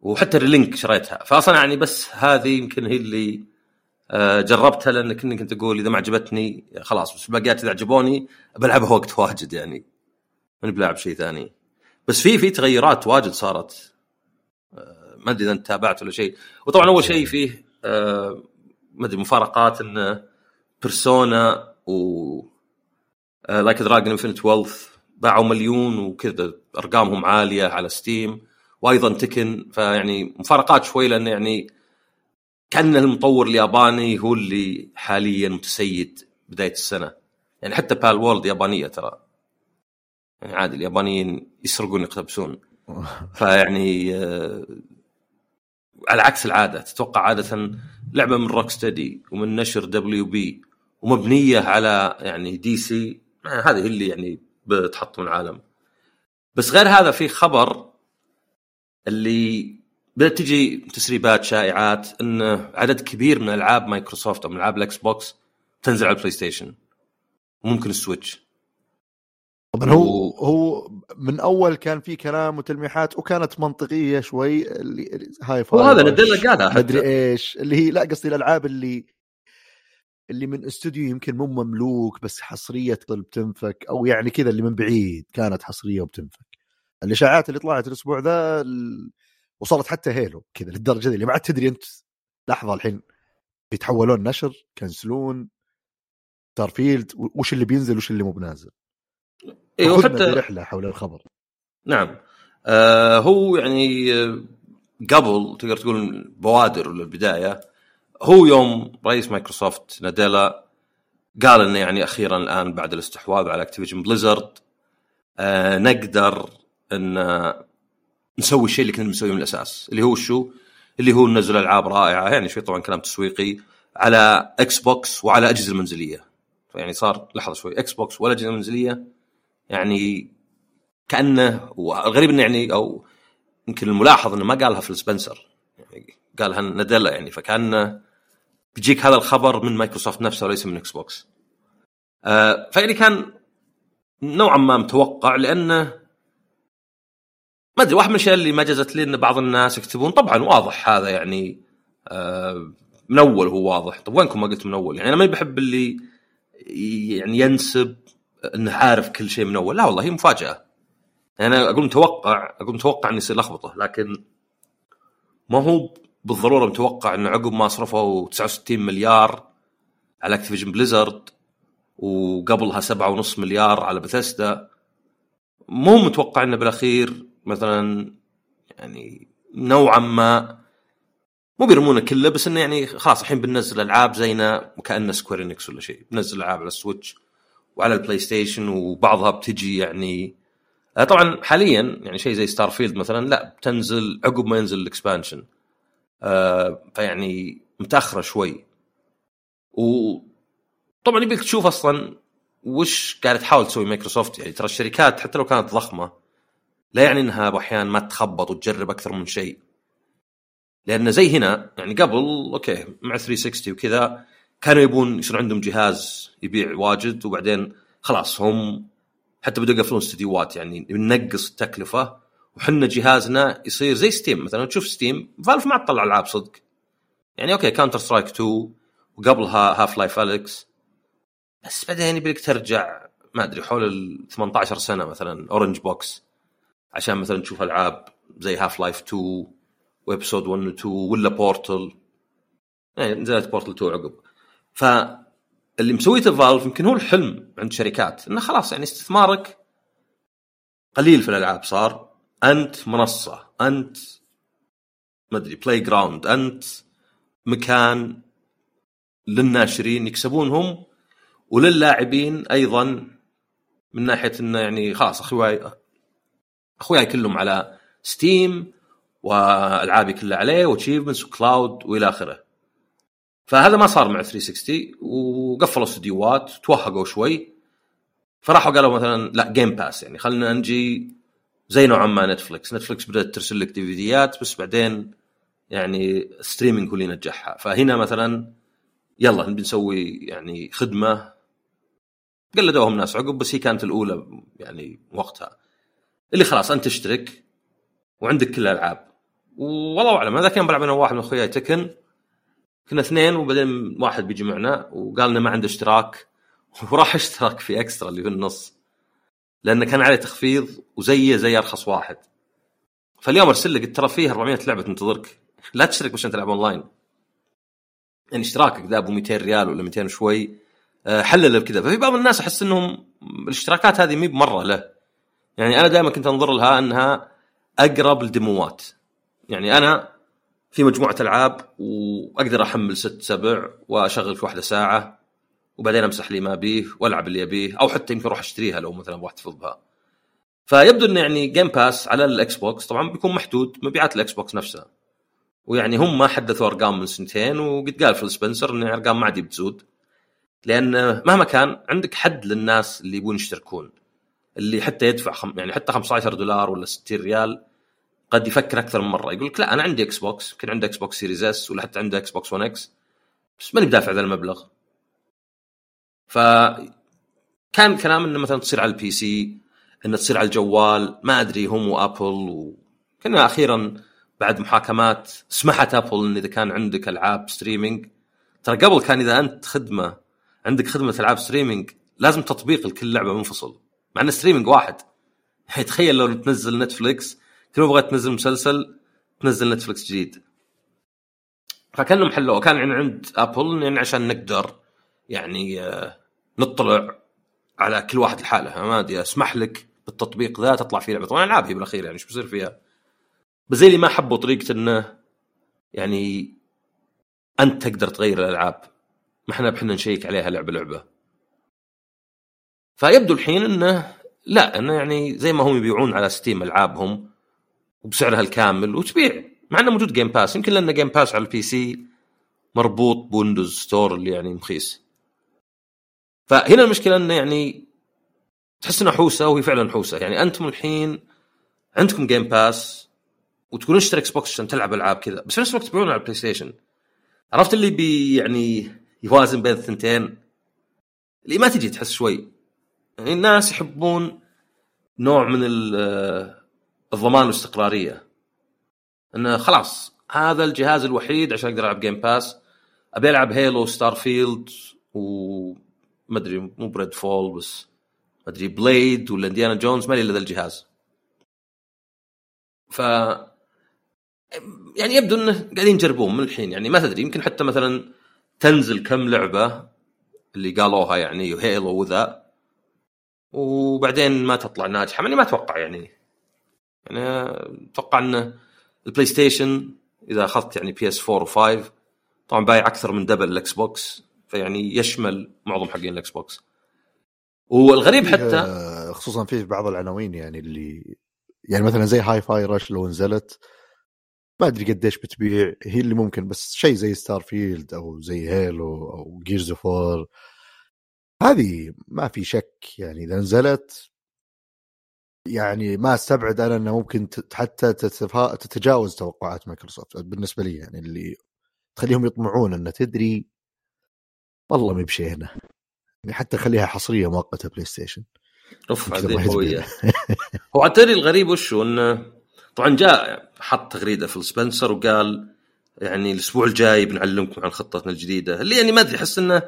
وحتى Relink شريتها. فاصلا يعني بس هذه يمكن هي اللي آه، جربتها لأن كني كنت أقول إذا ما عجبتني خلاص بس الباقيات إذا عجبوني بلعبها وقت واجد يعني ماني بلاعب شيء ثاني. بس في في تغيرات واجد صارت آه، ما أدري إذا أنت تابعت ولا شيء. وطبعا أول شيء فيه ما أدري مفارقات انه Persona و Like a Dragon Infinite Wealth باعوا مليون وكذا أرقامهم عالية على Steam وأيضا Tekken فيعني مفارقات شوي لأن يعني كأن المطور الياباني هو اللي حاليا متسيد بداية السنة. يعني حتى Palworld يابانية ترى. يعني عادي اليابانيين يسرقون يقتبسون. فيعني آه، على عكس العادة تتوقع عادة لعبة من Rocksteady ومن نشر WB ومبنية على يعني DC هذه اللي يعني بتحطم العالم. بس غير هذا في خبر اللي بدأت تجي تسريبات شائعات إن عدد كبير من ألعاب مايكروسوفت أو من ألعاب ال Xbox تنزل على ال PlayStation وممكن ال Switch. طبعا هو و- هو من أول كان في كلام وتلميحات وكانت منطقية شوي اللي Hi-Fi وهذا ندلة قالها مدري إيش اللي هي لا قصدي الألعاب اللي اللي من استوديو يمكن مو مملوك بس حصرية بتنفك أو يعني كذا اللي من بعيد كانت حصرية وبتنفك. الإشاعات اللي طلعت الأسبوع ذا ال... وصلت حتى Halo كذا للدرجة دي اللي ما عاد تدري أنت لحظة الحين بيتحولون نشر كنسلون Starfield وش اللي بينزل وش اللي مو بنازل. أيوه خذنا حتى برحلة حول الخبر. نعم. آه هو يعني آه، قبل تقدر تقول بوادر ولا البدايه هو يوم رئيس مايكروسوفت ناديلا قال إنه يعني أخيرا الآن بعد الاستحواذ على Activision Blizzard آه نقدر إن آه، نسوي الشيء اللي كنا بنسويه من الأساس اللي هو شو؟ اللي هو ننزل ألعاب رائعة يعني شوي طبعا كلام تسويقي على Xbox وعلى أجهزة المنزلية. يعني صار لحظة شوي Xbox والاجهزه المنزليه يعني كأنه والغريب إنه يعني أو يمكن الملاحظ إنه ما قالها فيل سبنسر يعني قالها ناديلا يعني فكان بيجيك هذا الخبر من مايكروسوفت نفسه وليس من Xbox. آه فيعني كان نوعا ما متوقع لأنه ما أدري واحد من الأشياء اللي ما جازت لي إن بعض الناس يكتبون. طبعا واضح هذا يعني آه من أول هو واضح. طب وينكم ما قلت من أول؟ يعني أنا ما بحب اللي يعني ينسب إنه عارف كل شيء من أول. لا والله هي مفاجأة. أنا أقول متوقع أقول متوقع انه يصير لخبطة لكن ما هو بالضرورة متوقع انه عقب ما صرفوا 69 مليار على Activision Blizzard وقبلها 7.5 مليار على بثيستا مو متوقع إنه بالأخير مثلا يعني نوعا ما مو بيرمونه كله بس إنه يعني خلاص الحين بننزل ألعاب زينا وكأنه Square Enix ولا شيء بنزل ألعاب على ال Switch وعلى ال PlayStation وبعضها بتجي يعني آه، طبعا حاليا يعني شيء زي Starfield مثلا لا بتنزل عقب ما ينزل ال expansion. آه فيعني متأخرة شوي. وطبعا يبيك تشوف أصلا وش قاعدة تحاول تسوي مايكروسوفت. يعني ترى الشركات حتى لو كانت ضخمة لا يعني إنها أحيانا ما تخبط وتجرب أكثر من شيء. لأن زي هنا يعني قبل أوكي مع 360 وكذا كانوا يبون يصير عندهم جهاز يبيع واجد وبعدين خلاص هم حتى بدوا يقفلون استديوهات يعني ننقص التكلفة. وحنا جهازنا يصير زي Steam مثلا. تشوف Steam Valve ما تطلع ألعاب صدق. يعني أوكي Counter-Strike 2 وقبلها Half-Life Alyx بس بعدين يبيك ترجع ما أدري حول ال 18 سنة مثلا Orange Box عشان مثلا تشوف ألعاب زي Half-Life 2 و Episode 1 و 2 ولا Portal يعني نزلت Portal 2 عقب. فاللي مسويته Valve يمكن هو الحلم عند شركات إنه خلاص يعني استثمارك قليل في الألعاب صار أنت منصة أنت ما أدري playground أنت مكان للناشرين يكسبونهم وللاعبين أيضا من ناحية إنه يعني خلاص اخوياي أخوياي كلهم على Steam وألعابي كلها عليه و achievements و cloud وإلى آخره. فهذا ما صار مع 360 وقفلوا استديوهات توهقوا شوي. فراحوا قالوا مثلا لا Game Pass يعني. خلينا نجي زي نوعا ما نتفلكس نتفلكس بدأت ترسل لك ديفيديات بس بعدين يعني streaming هو اللي نجحها. فهنا مثلا يلا نبي نسوي يعني خدمة. قلدوهم ناس عقب بس هي كانت الأولى يعني وقتها. اللي خلاص أنت تشترك وعندك كل الألعاب. والله أعلم هذا كان بلعب أنا وواحد من أخوياي Tekken. كنا اثنين وبعدين واحد بيجي معنا وقال لنا ما عنده اشتراك وراح اشترك في Extra اللي في النص لأنه كان عليه تخفيض وزيه زي أرخص واحد. فاليوم أرسل لك ترى فيه 400 لعبة تنتظرك. لا تشترك عشان تلعب أونلاين. يعني اشتراكك ذا أبو 200 ريال ولا 200 وشوي. آه، حلل بكذا ففي بعض الناس أحس إنهم الاشتراكات هذه مي بمرة له. يعني أنا دائما كنت أنظر لها أنها أقرب للديموات يعني أنا في مجموعة ألعاب وأقدر أحمل ست سبع واشغل في واحدة ساعة وبعدين أمسح لي ما بيه وألعب اللي أبيه أو حتى يمكن أروح أشتريها لو مثلا أبغى أحتفظ بها. فيبدو إنه يعني Game Pass على الإكس بوكس طبعا بيكون محدود مبيعات الإكس بوكس نفسها. ويعني هم ما حدثوا أرقام من سنتين وقد قال فيل سبنسر إن الأرقام ما عاد بتزود. لأن مهما كان عندك حد للناس اللي يبون يشتركون. اللي حتى يدفع خم... يعني حتى 15 دولار ولا 60 ريال قد يفكر أكثر من مرة. يقول لك لا أنا عندي إكس بوكس يمكن عندي إكس بوكس Series S ولا حتى عنده إكس بوكس 1 X بس ماني بدافع ذا المبلغ. ف كان كلام إنه مثلا تصير على ال PC إنه تصير على الجوال ما أدري هم وأبل وكنا أخيرا بعد محاكمات سمحت أبل إن إذا كان عندك ألعاب streaming ترى قبل كان إذا أنت خدمة عندك خدمة ألعاب streaming لازم تطبيق لكل لعبة منفصل مع إن streaming واحد. يعني تخيل لو تنزل نتفلكس كل ما بغيت تنزل مسلسل تنزل نتفلكس جديد؟ فكانهم حلوة كان عند أبل يعني عشان نقدر يعني آه، نطلع على كل واحد لحاله. ما أدري أسمح لك بالتطبيق ذا تطلع فيه لعبة. طبعا العاب هي بالأخير يعني إيش بيصير فيها؟ بس زي اللي ما حبوا طريقة إنه يعني أنت تقدر تغير الألعاب. ما إحنا بحنا نشيك عليها لعبة لعبة. فيبدو الحين إنه لا إنه يعني زي ما هم يبيعون على Steam ألعابهم وبسعرها الكامل وتبيع. مع إنه موجود Game Pass يمكن لأن Game Pass على ال PC مربوط ب Windows Store اللي يعني مخيس. فهنا المشكلة إنه يعني تحس إنها حوسة وهي فعلا حوسة. يعني أنتم الحين عندكم Game Pass وتقولون اشتري إكس بوكس عشان تلعب ألعاب كذا بس في نفس الوقت تبيعون على البلاي ستيشن عرفت اللي بي يعني يوازن بين الثنتين؟ اللي ما تجي تحس شوي. يعني الناس يحبون نوع من الضمان والاستقراريه انه خلاص هذا الجهاز الوحيد عشان أقدر ألعب Game Pass أبي ألعب Halo Starfield وما أدري مو ب Redfall بس. ما أدري Blade ولا Indiana Jones ما لي إلا ذا الجهاز. ف يعني يبدو إنه قاعدين يجربون من الحين. يعني ما تدري يمكن حتى مثلا تنزل كم لعبة اللي قالوها يعني Halo وذا. وبعدين ما تطلع ناجحة ماني ما أتوقع يعني. يعني أتوقع انه البلاي ستيشن إذا أخذت يعني PS 4 و5 طبعا بايع أكثر من double الاكس بوكس فيعني يشمل معظم حقين الاكس بوكس والغريب حتى خصوصا في بعض العناوين يعني اللي يعني مثلا زي Hi-Fi Rush لو نزلت ما أدري قديش بتبيع هي اللي ممكن بس شيء زي Starfield أو زي Halo أو Gears of هذه ما في شك يعني إذا نزلت يعني ما استبعد أنا إنه ممكن حتى تتجاوز توقعات مايكروسوفت بالنسبة لي يعني اللي تخليهم يطمعون إنه تدري والله ما بشينا يعني حتى خليها حصرية مؤقتة بلاي ستيشن. اوف قوية. هو تدري الغريب وشو إنه طبعا جاء حط تغريدة فيل سبنسر وقال يعني الأسبوع الجاي بنعلمكم عن خطتنا الجديدة. اللي يعني ما أدري أحس إنه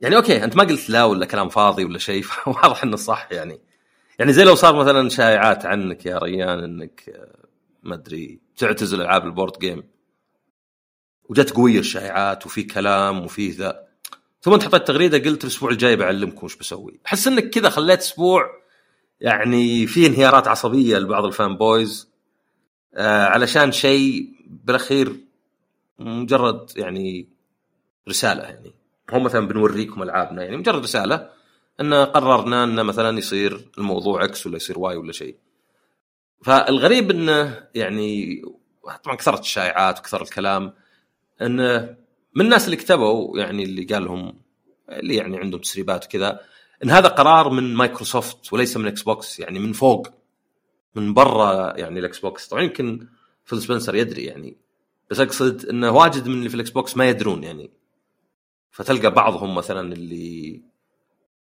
يعني okay أنت ما قلت لا ولا كلام فاضي ولا شيء واضح إنه صح يعني. يعني زي لو صار مثلا شائعات عنك يا ريان إنك ما أدري تعتزل ألعاب ال board game وجت قوية الشائعات وفي كلام وفي ذا ثم أنت حطيت تغريدة قلت الأسبوع الجاي بعلمكم وش بسوي. أحس إنك كذا خليت أسبوع يعني في انهيارات عصبية لبعض ال fan boys آه علشان شيء بالأخير مجرد يعني رسالة يعني. هم مثلا بنوريكم ألعابنا يعني مجرد رسالة إن قررنا انه مثلا يصير الموضوع X ولا يصير Y ولا شيء. فالغريب إنه يعني طبعا كثرت الشائعات وكثر الكلام انه من الناس اللي كتبوا يعني اللي قال لهم اللي يعني عندهم تسريبات وكذا إن هذا قرار من مايكروسوفت وليس من إكس بوكس يعني من فوق من برا يعني الاكس بوكس طبعا يمكن فيل سبنسر يدري يعني بس أقصد إنه واجد من اللي في الاكس بوكس ما يدرون يعني. فتلقى بعضهم مثلا اللي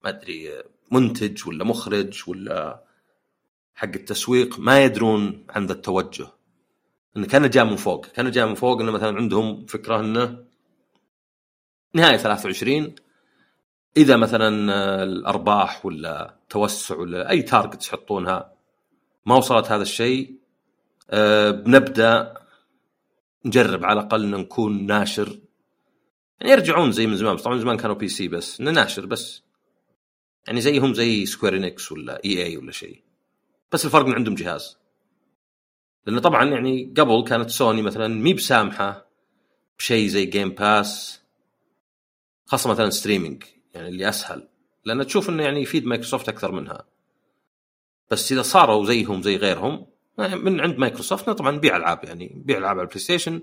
ما أدري منتج ولا مخرج ولا حق التسويق ما يدرون عن ذا التوجه. انه كان جاء من فوق كان جاء من فوق إنه مثلا عندهم فكرة إنه نهاية 23 إذا مثلا الأرباح ولا توسع ولا أي target تحطونها ما وصلت هذا الشيء أه بنبدأ نجرب على الأقل نكون ناشر. يعني يرجعون زي من زمان طبعا زمان كانوا PC بس ناشر بس. يعني زيهم زي Square Enix ولا EA ولا شيء. بس الفرق إن عندهم جهاز. لأنه طبعا يعني قبل كانت سوني مثلا مي بسامحة بشيء زي Game Pass خاصة مثلا streaming يعني اللي أسهل. لأن تشوف إنه يعني يفيد مايكروسوفت أكثر منها. بس إذا صاروا زيهم زي غيرهم من عند مايكروسوفت طبعا نبيع ألعاب يعني نبيع ألعاب على البلاي ستيشن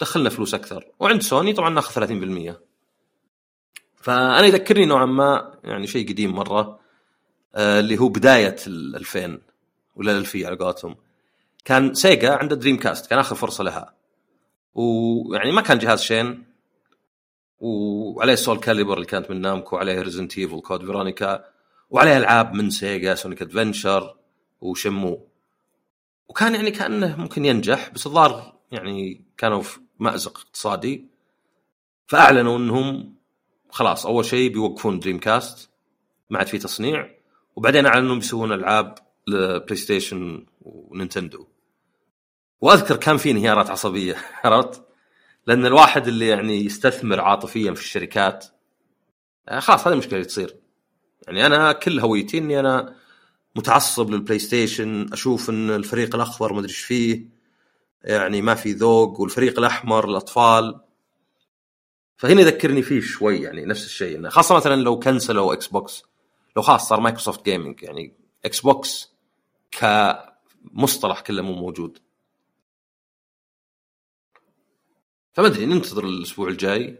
دخلنا فلوس أكثر. وعند سوني طبعا ناخذ 30% فأنا يذكرني نوعا ما يعني شيء قديم مرة آه اللي هو بداية ال 2000 ولا الألفية على قولتهم. كان سيجا عنده Dreamcast كان آخر فرصة لها. ويعني ما كان جهاز شين. وعليه Soulcalibur اللي كانت من نامكو وعليه Resident Evil Code Veronica. وعليه ألعاب من سيجا Sonic Adventure و Shenmue. وكان يعني كأنه ممكن ينجح بس الظاهر يعني كانوا في مأزق اقتصادي. فأعلنوا إنهم خلاص أول شيء بيوقفون Dreamcast ما عاد في تصنيع وبعدين أعلنوا بيسوون ألعاب لبلاي ستيشن ونينتندو وأذكر كان في انهيارات عصبية عرفت؟ لأن الواحد اللي يعني يستثمر عاطفيا في الشركات آه، خلاص هذه المشكلة اللي تصير يعني أنا كل هويتي إني أنا متعصب للبلاي ستيشن أشوف إن الفريق الأخضر ما أدري إيش فيه يعني ما في ذوق والفريق الأحمر الأطفال فهنا يذكرني فيه شوي يعني نفس الشيء خاصة مثلا لو كنسلوا إكس بوكس لو خلاص صار Microsoft Gaming يعني إكس بوكس كمصطلح كله مو موجود. فما أدري ننتظر الأسبوع الجاي.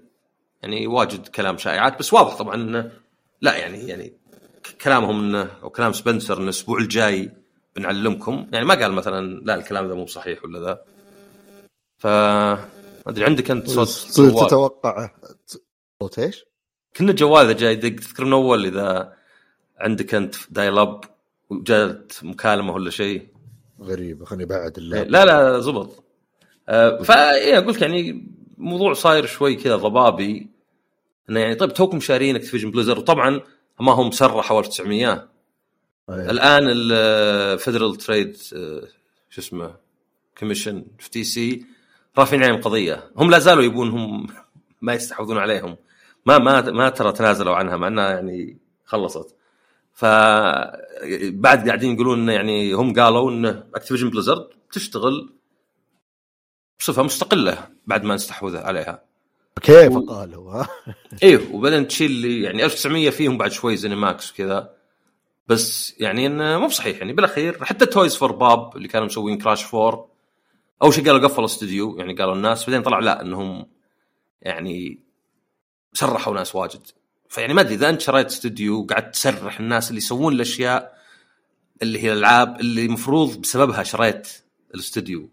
يعني واجد كلام شائعات بس واضح طبعا إنه لا يعني يعني كلامهم إنه أو كلام سبنسر إنه الأسبوع الجاي بنعلمكم. يعني ما قال مثلا لا الكلام ذا مو صحيح ولا ذا. ف أدري عندك أنت صوت تصير تتوقع صوت إيش؟ كنا جوال إذا جاي يدق تذكر من أول إذا عندك أنت dial up وجات مكالمة ولا شيء. غريبه خليني بعد لا لا زبط. آه فايه أقول لك يعني موضوع صاير شوي كذا ضبابي. إنه يعني طيب توكم شارين Activision Blizzard وطبعا ما هم سرحوا 1900 أيه. الآن ال Federal Trade آه، شو اسمه Commission FTC رافعين عليهم قضية. هم لا زالوا يبون هم ما يستحوذون عليهم. ما ما ما ترى تنازلوا عنها مع إنها يعني خلصت. ف بعد قاعدين يقولون إنه يعني هم قالوا إن Activision Blizzard تشتغل بصفة مستقلة بعد ما استحوذ عليها. كيف و... قالوا؟ ها؟ أيوه وبعدين تشيل يعني 1900 فيهم بعد شوي ZeniMax وكذا بس يعني إنه مو بصحيح يعني. بالأخير حتى Toys for Bob اللي كانوا مسوين Crash 4 أول شيء قالوا قفلوا استوديو يعني قالوا الناس بعدين طلع لا إنهم يعني سرحوا ناس واجد. فيعني ما أدري إذا أنت شريت استوديو وقعدت تسرح الناس اللي يسوون الأشياء اللي هي الألعاب اللي المفروض بسببها شريت الاستوديو.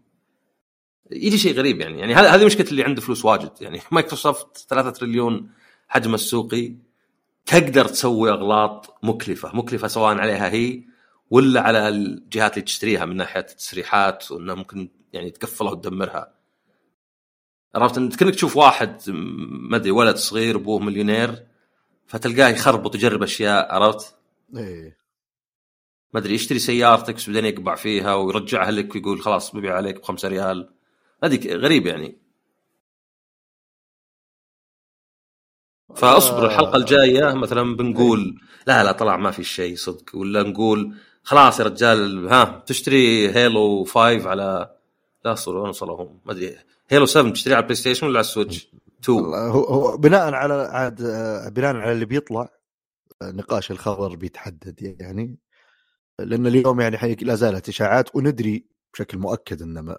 يجي شيء غريب يعني. يعني هذه مشكلة اللي عنده فلوس واجد. يعني مايكروسوفت 3 تريليون حجم السوقي تقدر تسوي أغلاط مكلفة. مكلفة سواء عليها هي ولا على الجهات اللي تشتريها من ناحية التسريحات وإنها ممكن يعني تقفلها وتدمرها. عرفت؟ انت كأنك تشوف واحد ما أدري ولد صغير أبوه مليونير فتلقاه يخربط ويجرب أشياء عرفت؟ إيه. ما أدري يشتري سيارتك بس بعدين يقبع فيها ويرجعها لك ويقول خلاص ببيع عليك بخمسة ريال. هذه غريب يعني. فأصبر الحلقة الجاية مثلا بنقول لا لا طلع ما في شيء صدق. ولا نقول خلاص يا رجال ها تشتري Halo 5 على لا صور وين وصلوا هم ما أدري. Halo 7 تشتري على البلاي ستيشن ولا على ال Switch؟ 2 هو هو بناء على عاد بناء على اللي بيطلع نقاش الخبر بيتحدد يعني. لأن اليوم يعني لا زالت إشاعات وندري بشكل مؤكد إن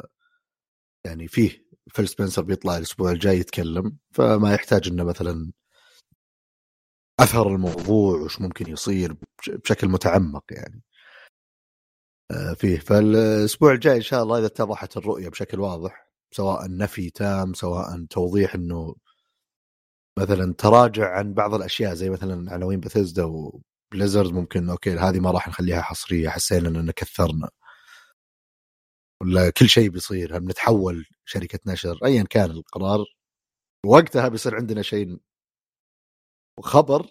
يعني فيه فيل سبنسر بيطلع الأسبوع الجاي يتكلم فما يحتاج إنه مثلا أثر الموضوع وش ممكن يصير بشكل متعمق يعني. آه، فيه. فالأسبوع الجاي إن شاء الله إذا اتضحت الرؤية بشكل واضح سواء نفي تام سواء توضيح إنه مثلا تراجع عن بعض الأشياء زي مثلا عناوين Bethesda و Blizzard ممكن okay هذه ما راح نخليها حصرية حسينا إننا كثرنا. ولا كل شيء بيصير هم نتحول شركة نشر ايا كان القرار وقتها بيصير عندنا شيء خبر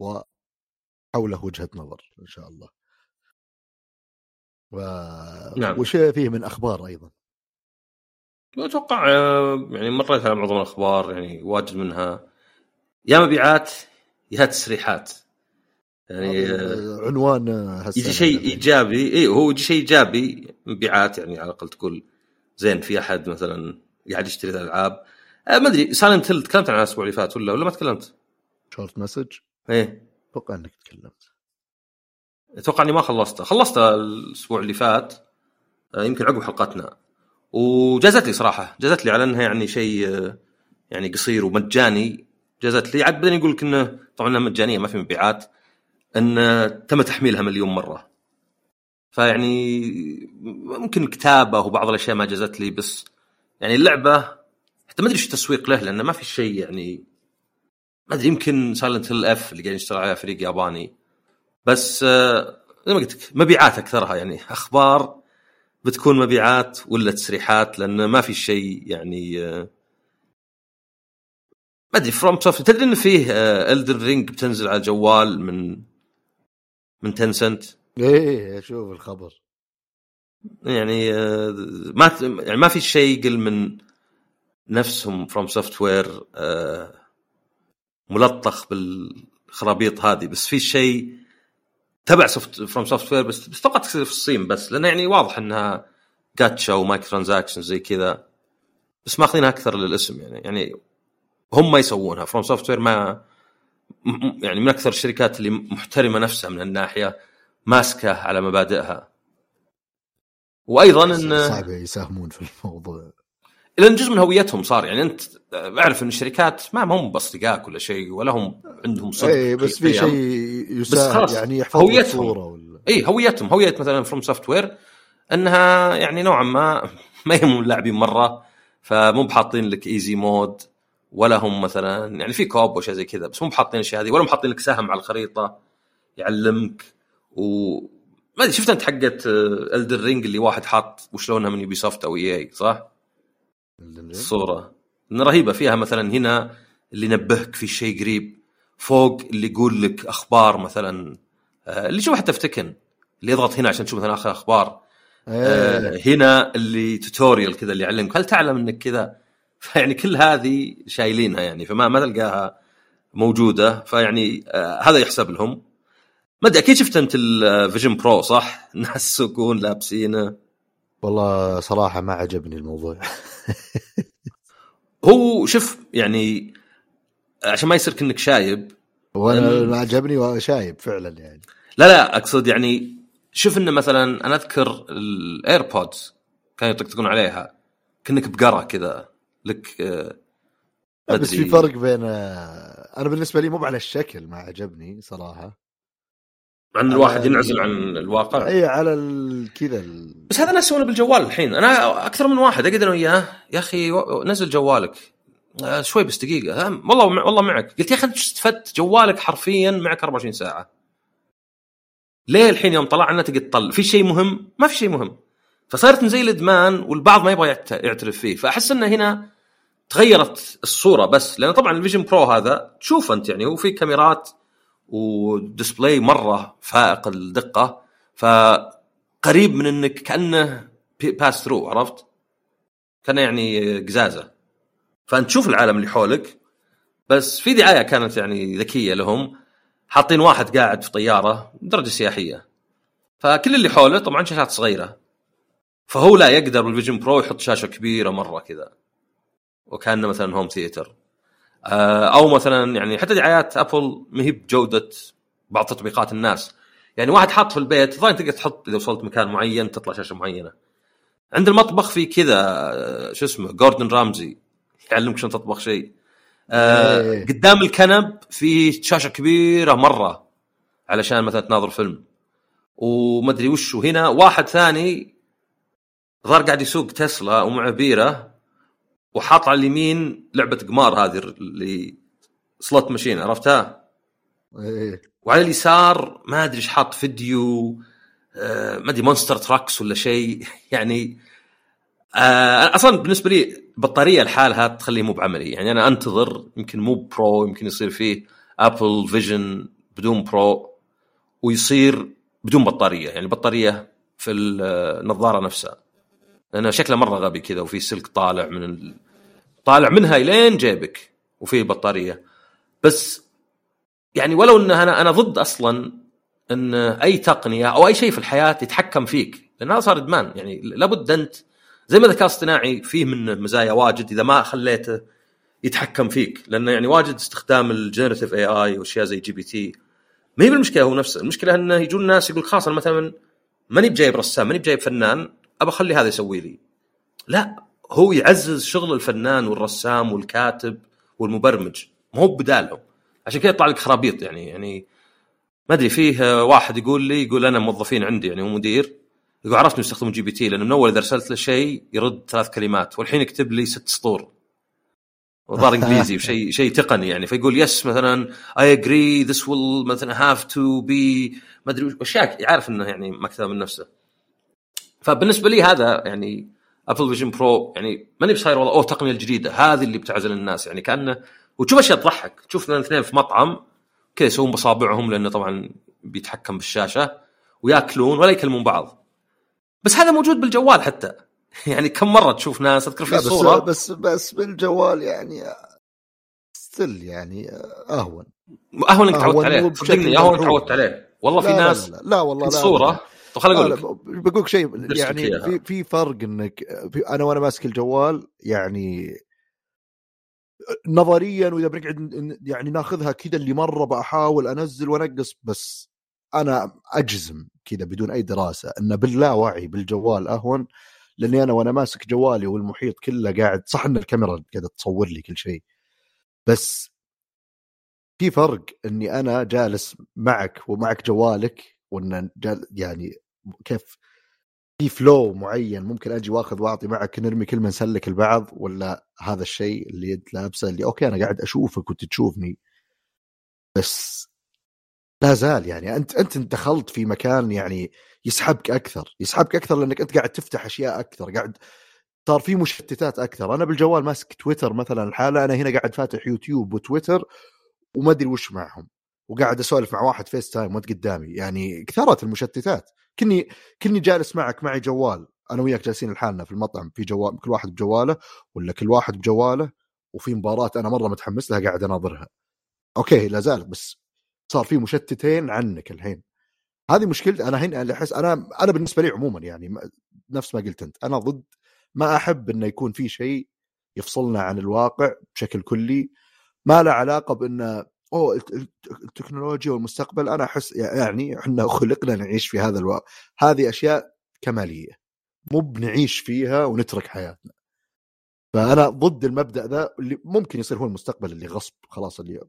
وحوله وجهة نظر إن شاء الله. و... نعم. وش فيه من أخبار أيضا؟ أتوقع آه، يعني مريت على معظم الأخبار يعني واجد منها. يا مبيعات يا تسريحات. يعني آه، عنوان يجي شيء إيجابي اي هو يجي شيء إيجابي مبيعات يعني على الأقل تقول زين في أحد مثلا قاعد يشتري الألعاب. آه ما أدري Silent Hill تكلمت عنها الأسبوع اللي فات ولا ولا ما تكلمت؟ Short Message؟ إيه. أتوقع إنك تكلمت. أتوقع إني ما خلصته. خلصته الأسبوع اللي فات آه يمكن عقب حلقتنا. وجازت لي صراحة جازت لي على أنها يعني شيء آه يعني قصير ومجاني. جازت لي عاد بعدين يقول لك انه طبعا إنها مجانية ما في مبيعات إن تم تحميلها مليون مرة. فيعني ممكن كتابة وبعض الأشياء ما جازت لي بس يعني اللعبة حتى ما أدري إيش التسويق له لأنه ما في شيء يعني ما أدري يمكن Silent Hill f اللي قاعد يشتغل عليها فريق ياباني. بس آه، زي ما قلت لك مبيعات أكثرها. يعني أخبار بتكون مبيعات ولا تسريحات؟ لأن ما في شيء يعني آه، ما أدري FromSoft تدري إن فيه Elden Ring بتنزل على الجوال من من Tencent إيه أشوف الخبر. يعني آه، ما يعني ما في شيء يقل من نفسهم FromSoftware ملطخ بالخرابيط هذه. بس في شيء تبع soft FromSoftware بس بس توقعت في الصين بس لأنه يعني واضح إنها gacha و microtransaction زي كذا بس ماخذينها أكثر للاسم يعني. يعني هم ما يسوونها. FromSoftware ما يعني من أكثر الشركات اللي محترمة نفسها من الناحية ماسكة على مبادئها. وأيضا ان صعب يساهمون في الموضوع. لأن جزء من هويتهم صار يعني أنت أعرف إن الشركات ما هم باصدقائك ولا شيء ولا هم عندهم صدق إيه بس في. شيء يساعد يعني يحفظ هويتهم. ولا اي هويتهم هوية مثلا FromSoftware إنها يعني نوعا ما ما يهمهم اللاعبين مرة فمو بحاطين لك easy mode ولا هم مثلا يعني في كوب وشيء زي كذا بس مو بحاطين الاشياء هذه ولا هم حاطين لك سهم على الخريطة يعلمك و ما أدري شفت أنت حقت Elden Ring اللي واحد حاط وشلونها من Ubisoft أو اي اي صح؟ الصورة. رهيبة فيها مثلا هنا اللي ينبهك في شيء قريب فوق اللي يقول لك أخبار مثلا آه، اللي شوف حتى في Tekken اللي يضغط هنا عشان تشوف مثلا آخر أخبار. آه، إيه هنا اللي tutorial كذا اللي يعلمك. هل تعلم إنك كذا؟ فيعني كل هذه شايلينها يعني فما ما تلقاها موجودة. فيعني آه هذا يحسب لهم. ما أدري أكيد شفت أنت ال Vision Pro صح؟ الناس يسوقون لابسينه. والله صراحة ما عجبني الموضوع. هو شوف يعني عشان ما يصير كأنك شايب وأنا ما عجبني وشايب فعلا يعني. لا لا أقصد يعني شوف إنه مثلا أنا أذكر ال AirPods كانوا يطقطقون عليها كأنك بقرة كذا لك آه، بس في. فرق بين آه، أنا بالنسبة لي مو على الشكل ما عجبني صراحة. مع ان الواحد ينعزل عن الواقع. إي على كذا ال- بس هذا الناس يسوونه بالجوال الحين. أنا أكثر من واحد اقعد أنا وياه يا أخي نزل جوالك. آه، شوي بس دقيقة. آه، والله والله معك. قلت يا أخي أنت استفدت جوالك حرفيا معك 24 ساعة. ليه الحين يوم طلعنا تقعد تطلع؟ في شيء مهم؟ ما في شيء مهم. فصارت زي الإدمان والبعض ما يبغى يعت- يعترف فيه. فأحس انه هنا تغيرت الصورة بس. لأن طبعا ال Vision Pro هذا تشوف أنت يعني هو في كاميرات و display مرة فائق الدقة فقريب من إنك كأنه pass through عرفت؟ كأنه يعني قزازة. فانت تشوف العالم اللي حولك. بس في دعاية كانت يعني ذكية لهم. حاطين واحد قاعد في طيارة درجة سياحية. فكل اللي حوله طبعا شاشات صغيرة. فهو لا يقدر بال Vision Pro يحط شاشة كبيرة مرة كذا. وكأنه مثلا home theater أو مثلا يعني حتى دعايات Apple ما هي بجودة بعض تطبيقات الناس. يعني واحد حاط في البيت الظاهر تقدر تحط إذا وصلت مكان معين تطلع شاشة معينة. عند المطبخ في كذا آه، شو اسمه Gordon Ramsay يعلمك شلون تطبخ شيء. آه إيه. قدام الكنب في شاشة كبيرة مرة علشان مثلا تناظر فيلم. ومدري وش وهنا واحد ثاني ظهر قاعد يسوق تسلا ومعه بيرة. وحاط على اليمين لعبة قمار هذه اللي slot machine عرفتها؟ إيه. وعلى اليسار ما أدري إيش حاط فيديو آه، ما أدري monster trucks ولا شيء يعني آه أصلا بالنسبة لي البطاريه لحالها تخليه مو بعملي يعني أنا أنتظر يمكن مو Pro يمكن يصير فيه Apple Vision بدون Pro ويصير بدون بطارية يعني البطاريه في النظارة نفسها لأنه شكله مرة غبي كذا وفي سلك طالع من. طالع منها إلين جيبك وفي بطارية. بس يعني ولو إن أنا أنا ضد أصلا إن أي تقنية أو أي شيء في الحياة يتحكم فيك لأن هذا صار إدمان. يعني لابد أنت زي ما الذكاء الاصطناعي فيه منه مزايا واجد إذا ما خليته يتحكم فيك. لأنه يعني واجد استخدام ال generative AI وأشياء زي GPT. ما هي بالمشكلة هو نفسه. المشكلة إنه يجون ناس يقول خلاص أنا مثلا ماني بجايب رسام ماني بجايب فنان ابى أخلي هذا يسوي لي. لا. هو يعزز شغل الفنان والرسام والكاتب والمبرمج. مو هو بدالهم. عشان كذا يطلع لك خرابيط يعني يعني ما أدري فيه واحد يقول لي يقول أنا موظفين عندي يعني هو مدير يقول عرفت إنه يستخدمون GPT لأنه من أول إذا ارسلت له شيء يرد ثلاث كلمات والحين يكتب لي ست سطور. وظهر إنجليزي وشيء شيء تقني يعني. فيقول يس مثلا I agree this will مثلا have to be ما أدري أشياء يعرف إنه يعني ما كتب من نفسه. فبالنسبة لي هذا يعني Apple Vision Pro يعني ماني بصاير والله أوه التقنيه الجديده هذه اللي بتعزل الناس. يعني كأنه وتشوف أشياء تضحك. تشوف الاثنين في مطعم كذا yes وون بصابعهم لأنه طبعا بيتحكم بالشاشة ويأكلون ولا يكلمون بعض. بس هذا موجود بالجوال حتى. يعني كم مرة تشوف ناس اذكر في لا صورة؟ بس بس بالجوال يعني ستيل يعني أهون. أهون إنك تعودت عليه. صدقني أهون. تعودت عليه. والله في لا لا ناس لا, لا, لا والله لا الصورة طب خليني أقول لك بقول لك شيء يعني. في في فرق إنك في أنا وأنا ماسك الجوال يعني نظريا وإذا بنقعد يعني ناخذها كذا اللي مرة بحاول أنزل وأنقص بس أنا أجزم كذا بدون أي دراسة إن باللاوعي بالجوال أهون لأني أنا وأنا ماسك جوالي والمحيط كله قاعد صح إن الكاميرا قاعدة تصور لي كل شيء بس في فرق إني أنا جالس معك ومعك جوالك وإن يعني كيف في فلو معين ممكن أجي وآخذ وأعطي معك نرمي كلمة نسلك البعض ولا هذا الشيء اللي أنت لابسه اللي أوكي أنا قاعد أشوفك وأنت تشوفني بس لا زال يعني. أنت أنت دخلت في مكان يعني يسحبك أكثر يسحبك أكثر لأنك أنت قاعد تفتح أشياء أكثر قاعد صار في مشتتات أكثر. أنا بالجوال ماسك تويتر مثلا الحاله أنا هنا قاعد فاتح YouTube و Twitter وما أدري وش معهم. وقاعد أسولف مع واحد FaceTime وأنت قدامي. يعني كثرت المشتتات. كني كني جالس معك معي جوال. أنا وياك جالسين لحالنا في المطعم. في جوال كل واحد بجواله ولا كل واحد بجواله وفي مباراة أنا مرة متحمس لها قاعد أناظرها. okay لا زالت بس صار في مشتتين عنك الحين. هذه مشكلتي. أنا هنا أحس أنا أنا بالنسبة لي عموما يعني نفس ما قلت أنت. أنا ضد ما أحب إنه يكون في شيء يفصلنا عن الواقع بشكل كلي. ما له علاقة بان أوه الت- الت- التكنولوجيا والمستقبل أنا أحس يعني إحنا خلقنا نعيش في هذا الواقع هذه أشياء كمالية مو بنعيش فيها ونترك حياتنا. فأنا ضد المبدأ ذا اللي ممكن يصير هو المستقبل اللي غصب خلاص اللي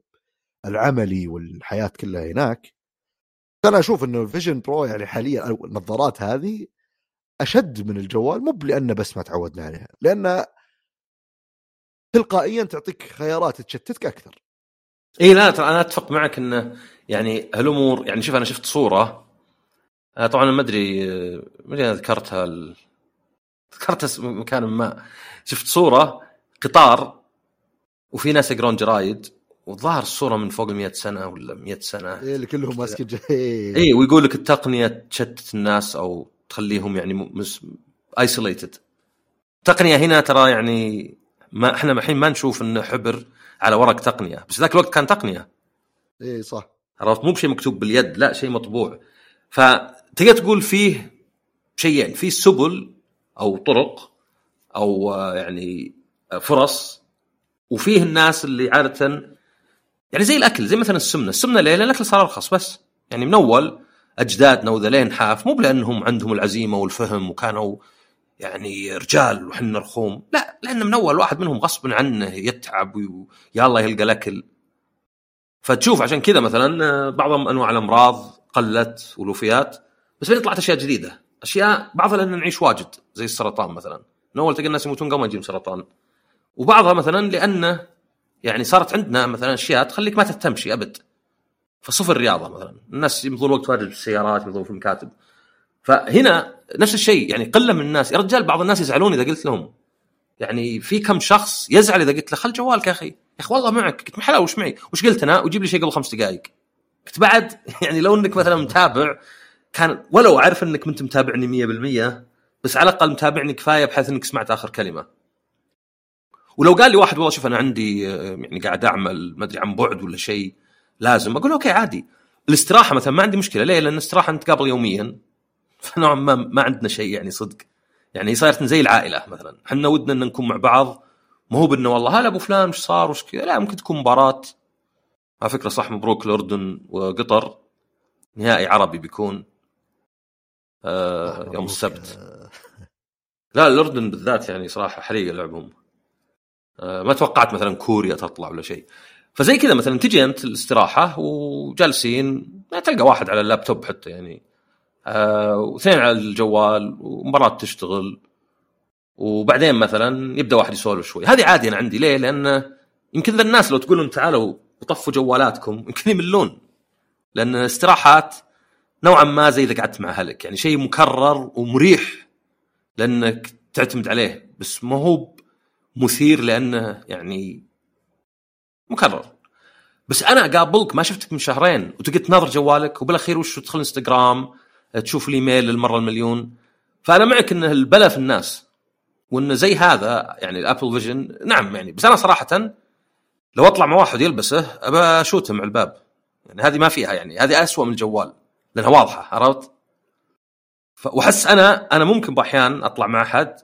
العملي والحياة كلها هناك. أنا أشوف إنه ال Vision Pro يعني حاليا أو النظارات هذه أشد من الجوال مو لأنه بس ما تعودنا عليها لأن تلقائيا تعطيك خيارات تشتتك أكثر. اي لا ترى أنا أتفق معك انه يعني هالأمور يعني شوف أنا شفت صورة. آه، طبعا ما أدري ما أدري ذكرتها ال... ذكرتها مكان ما. شفت صورة قطار وفي ناس يقرون جرايد والظاهر الصورة من فوق ال 100 سنة ولا 100 سنة. إيه اللي كلهم ماسكين اي ويقول لك التقنية تشتت الناس أو تخليهم يعني. isolated التقنيه هنا ترى يعني ما إحنا الحين ما نشوف إنه حبر. على ورق تقنية بس ذاك الوقت كان تقنية. اي صح. عرفت؟ مو بشيء مكتوب باليد لا شيء مطبوع. فتقدر تقول فيه شيئين في سبل أو طرق أو آه، يعني آه، فرص وفيه الناس اللي عادة يعني زي الأكل زي مثلا السمنة. السمنة ليه؟ لأن الأكل صار أرخص بس. يعني من اول اجدادنا وذلين حاف مو بلأنهم عندهم العزيمة والفهم وكانوا يعني رجال وحنا رخوم. لا لأن من أول واحد منهم غصبا عنه يتعب ويلا يلقى الأكل. فتشوف عشان كذا مثلا بعض أنواع الأمراض قلت والوفيات بس بعدين طلعت أشياء جديدة. أشياء بعضها لأن نعيش واجد زي السرطان مثلا. من أول تلقى الناس يموتون قبل ما يجيهم سرطان. وبعضها مثلا لأنه يعني صارت عندنا مثلا أشياء تخليك ما تهتمشي أبد. فصفر رياضة مثلا. الناس يمضون الوقت واجد في السيارات يمضون في المكاتب. فهنا نفس الشيء. يعني قلة من الناس. يا رجال بعض الناس يزعلون إذا قلت لهم. يعني في كم شخص يزعل إذا قلت له خل جوالك يا أخي. يا أخي والله معك. قلت حلا وش معي؟ وش قلت أنا؟ وجيب لي شيء قبل خمس دقائق قلت بعد يعني لو إنك مثلا متابع كان ولو عارف إنك أنت متابعني 100% بس على الأقل متابعني كفاية بحيث إنك سمعت آخر كلمة. ولو قال لي واحد والله شوف أنا عندي آه، يعني قاعد أعمل ما أدري عن بعد ولا شيء لازم. أقول أوكي عادي. الاستراحة مثلا ما عندي مشكلة. ليه؟ لأن الاستراحة نتقابل يوميا. فنوعا ما ما عندنا شيء يعني صدق. يعني صارت زي العائلة مثلا. إحنا ودنا إن نكون مع بعض. ما هو بإنه والله هلا أبو فلان إيش صار وش كذا. لا ممكن تكون مباراة. على فكرة صح مبروك الاردن وقطر. نهائي عربي بيكون. آه يوم السبت. لا الاردن بالذات يعني صراحة حريقه لعبهم. آه ما توقعت مثلا كوريا تطلع ولا شيء. فزي كذا مثلا تجي أنت الاستراحة وجالسين تلقى واحد على اللابتوب حتى يعني. آه واثنين على الجوال ومرات تشتغل. وبعدين مثلا يبدأ واحد يسولف شوي. هذه عادي أنا عندي. ليه؟ لأن يمكن ذا الناس لو تقول لهم تعالوا وطفوا جوالاتكم يمكن يملون. لأن استراحات نوعا ما زي إذا قعدت مع أهلك. يعني شيء مكرر ومريح لأنك تعتمد عليه. بس ما هو مثير لأنه يعني مكرر. بس أنا أقابلك ما شفتك من شهرين وتقعد تناظر جوالك وبالأخير وش تدخل إنستغرام؟ تشوف الإيميل للمرة المليون فأنا معك إن البلا في الناس وانه زي هذا يعني الأبل فيجن نعم يعني بس أنا صراحة لو أطلع مع واحد يلبسه أبى أشوته مع الباب يعني هذه ما فيها يعني هذه أسوأ من الجوال لأنها واضحة عرفت؟ وأحس أنا أنا ممكن بأحيان أطلع مع أحد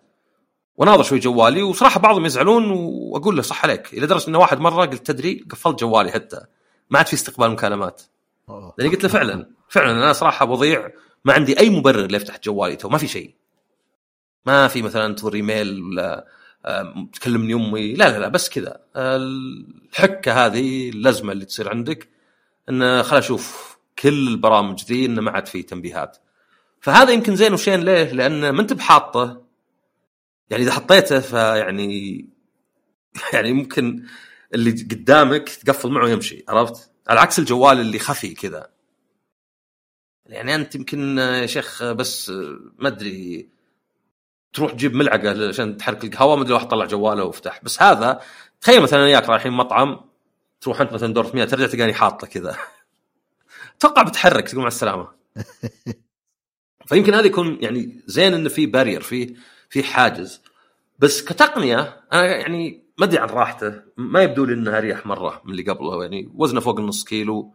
وناظر شوي جوالي وصراحة بعضهم يزعلون وأقول له صح عليك إلى درجة انه واحد مرة قلت تدري قفلت جوالي حتى ما عاد في استقبال مكالمات آه. لأني قلت له فعلا فعلا أنا صراحة بضيع ما عندي أي مبرر لافتح جوالي تو ما في شيء. ما في مثلا انتظر إيميل ولا تكلمني أمي. لا لا لا بس كذا. الحكة هذه اللزمة اللي تصير عندك انه خل أشوف كل البرامج ذي انه ما عاد في تنبيهات. فهذا يمكن زين وشين ليه؟ لأن ما أنت بحاطة. يعني إذا حطيته فيعني يعني ممكن اللي قدامك تقفل معه ويمشي عرفت؟ على عكس الجوال اللي خفي كذا. يعني أنت يمكن يا شيخ بس ما أدري تروح تجيب ملعقة عشان تحرك القهوة ما أدري واحد طلع جواله وافتح بس هذا تخيل مثلا وياك رايحين مطعم تروح أنت مثلا دور 100 ترجع تلقاني حاطه كذا. أتوقع بتحرك تقول مع السلامة. فيمكن هذا يكون يعني زين إنه في بارير في في حاجز. بس كتقنية أنا يعني ما أدري عن راحته. ما يبدو لي انها أريح مرة من اللي قبله يعني وزنه فوق النص كيلو.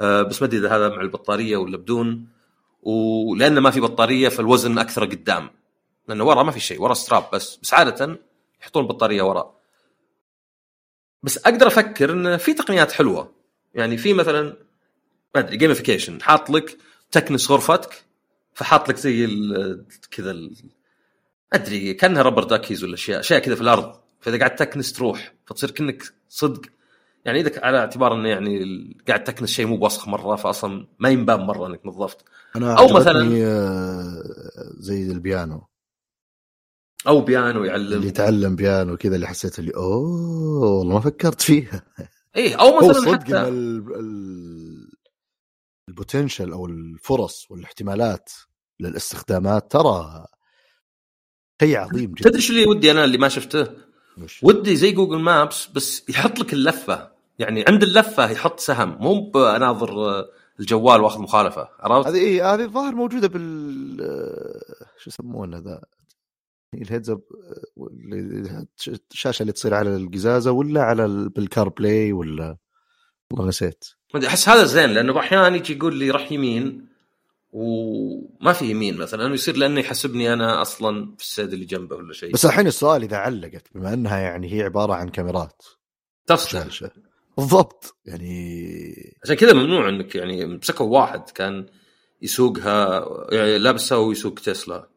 بس ما أدري إذا هذا مع البطارية ولا بدون. ولأنه ما في بطارية فالوزن أكثر قدام. لأنه ورا ما في شيء ورا strap بس. بس عادة يحطون البطاريه ورا. بس أقدر أفكر إن في تقنيات حلوة. يعني في مثلا ما أدري gamification حاط لك تكنس غرفتك فحاط لك زي كذا أدري كأنها rubber duckies ولا أشياء أشياء كذا في الأرض. فإذا قاعد تكنس تروح فتصير كأنك صدق. يعني إذا على اعتبار إنه يعني قاعد تكنس شيء مو بوسخ مرة فاصلا ما ينبان مرة إنك نظفت أو أو مثلاً- مثلا زي البيانو. أو بيانو اللي يعلم يتعلم بيانو كذا اللي حسيت اللي أوه والله ما فكرت فيها. إيه أو مثلا صدق حتى ال- ال- ال potential أو الفرص والإحتمالات للاستخدامات ترى شيء عظيم جدا. تدري إيش اللي ودي أنا اللي ما شفته؟ وش؟ ودي زي Google Maps بس يحط لك اللفة. يعني عند اللفة يحط سهم مو بناظر آه، الجوال وأخذ مخالفة عرفت؟ هذه إيه هذه الظاهر موجودة بال شو يسمونه ذا؟ ال heads up اللي- الشاشة اللي تصير على القزازة ولا على ال- بال CarPlay ولا؟ والله نسيت. أحس هذا زين لأنه أحيانا يجي يقول لي رح يمين وما في يمين مثلا ويصير لأنه يحسبني أنا أصلا في السيد اللي جنبه ولا شيء. بس الحين السؤال إذا علقت بما إنها يعني هي عبارة عن كاميرات. شاشة. بالضبط. يعني عشان كذا ممنوع إنك يعني مسكوا واحد كان يسوقها يعني لابسها ويسوق تسلا.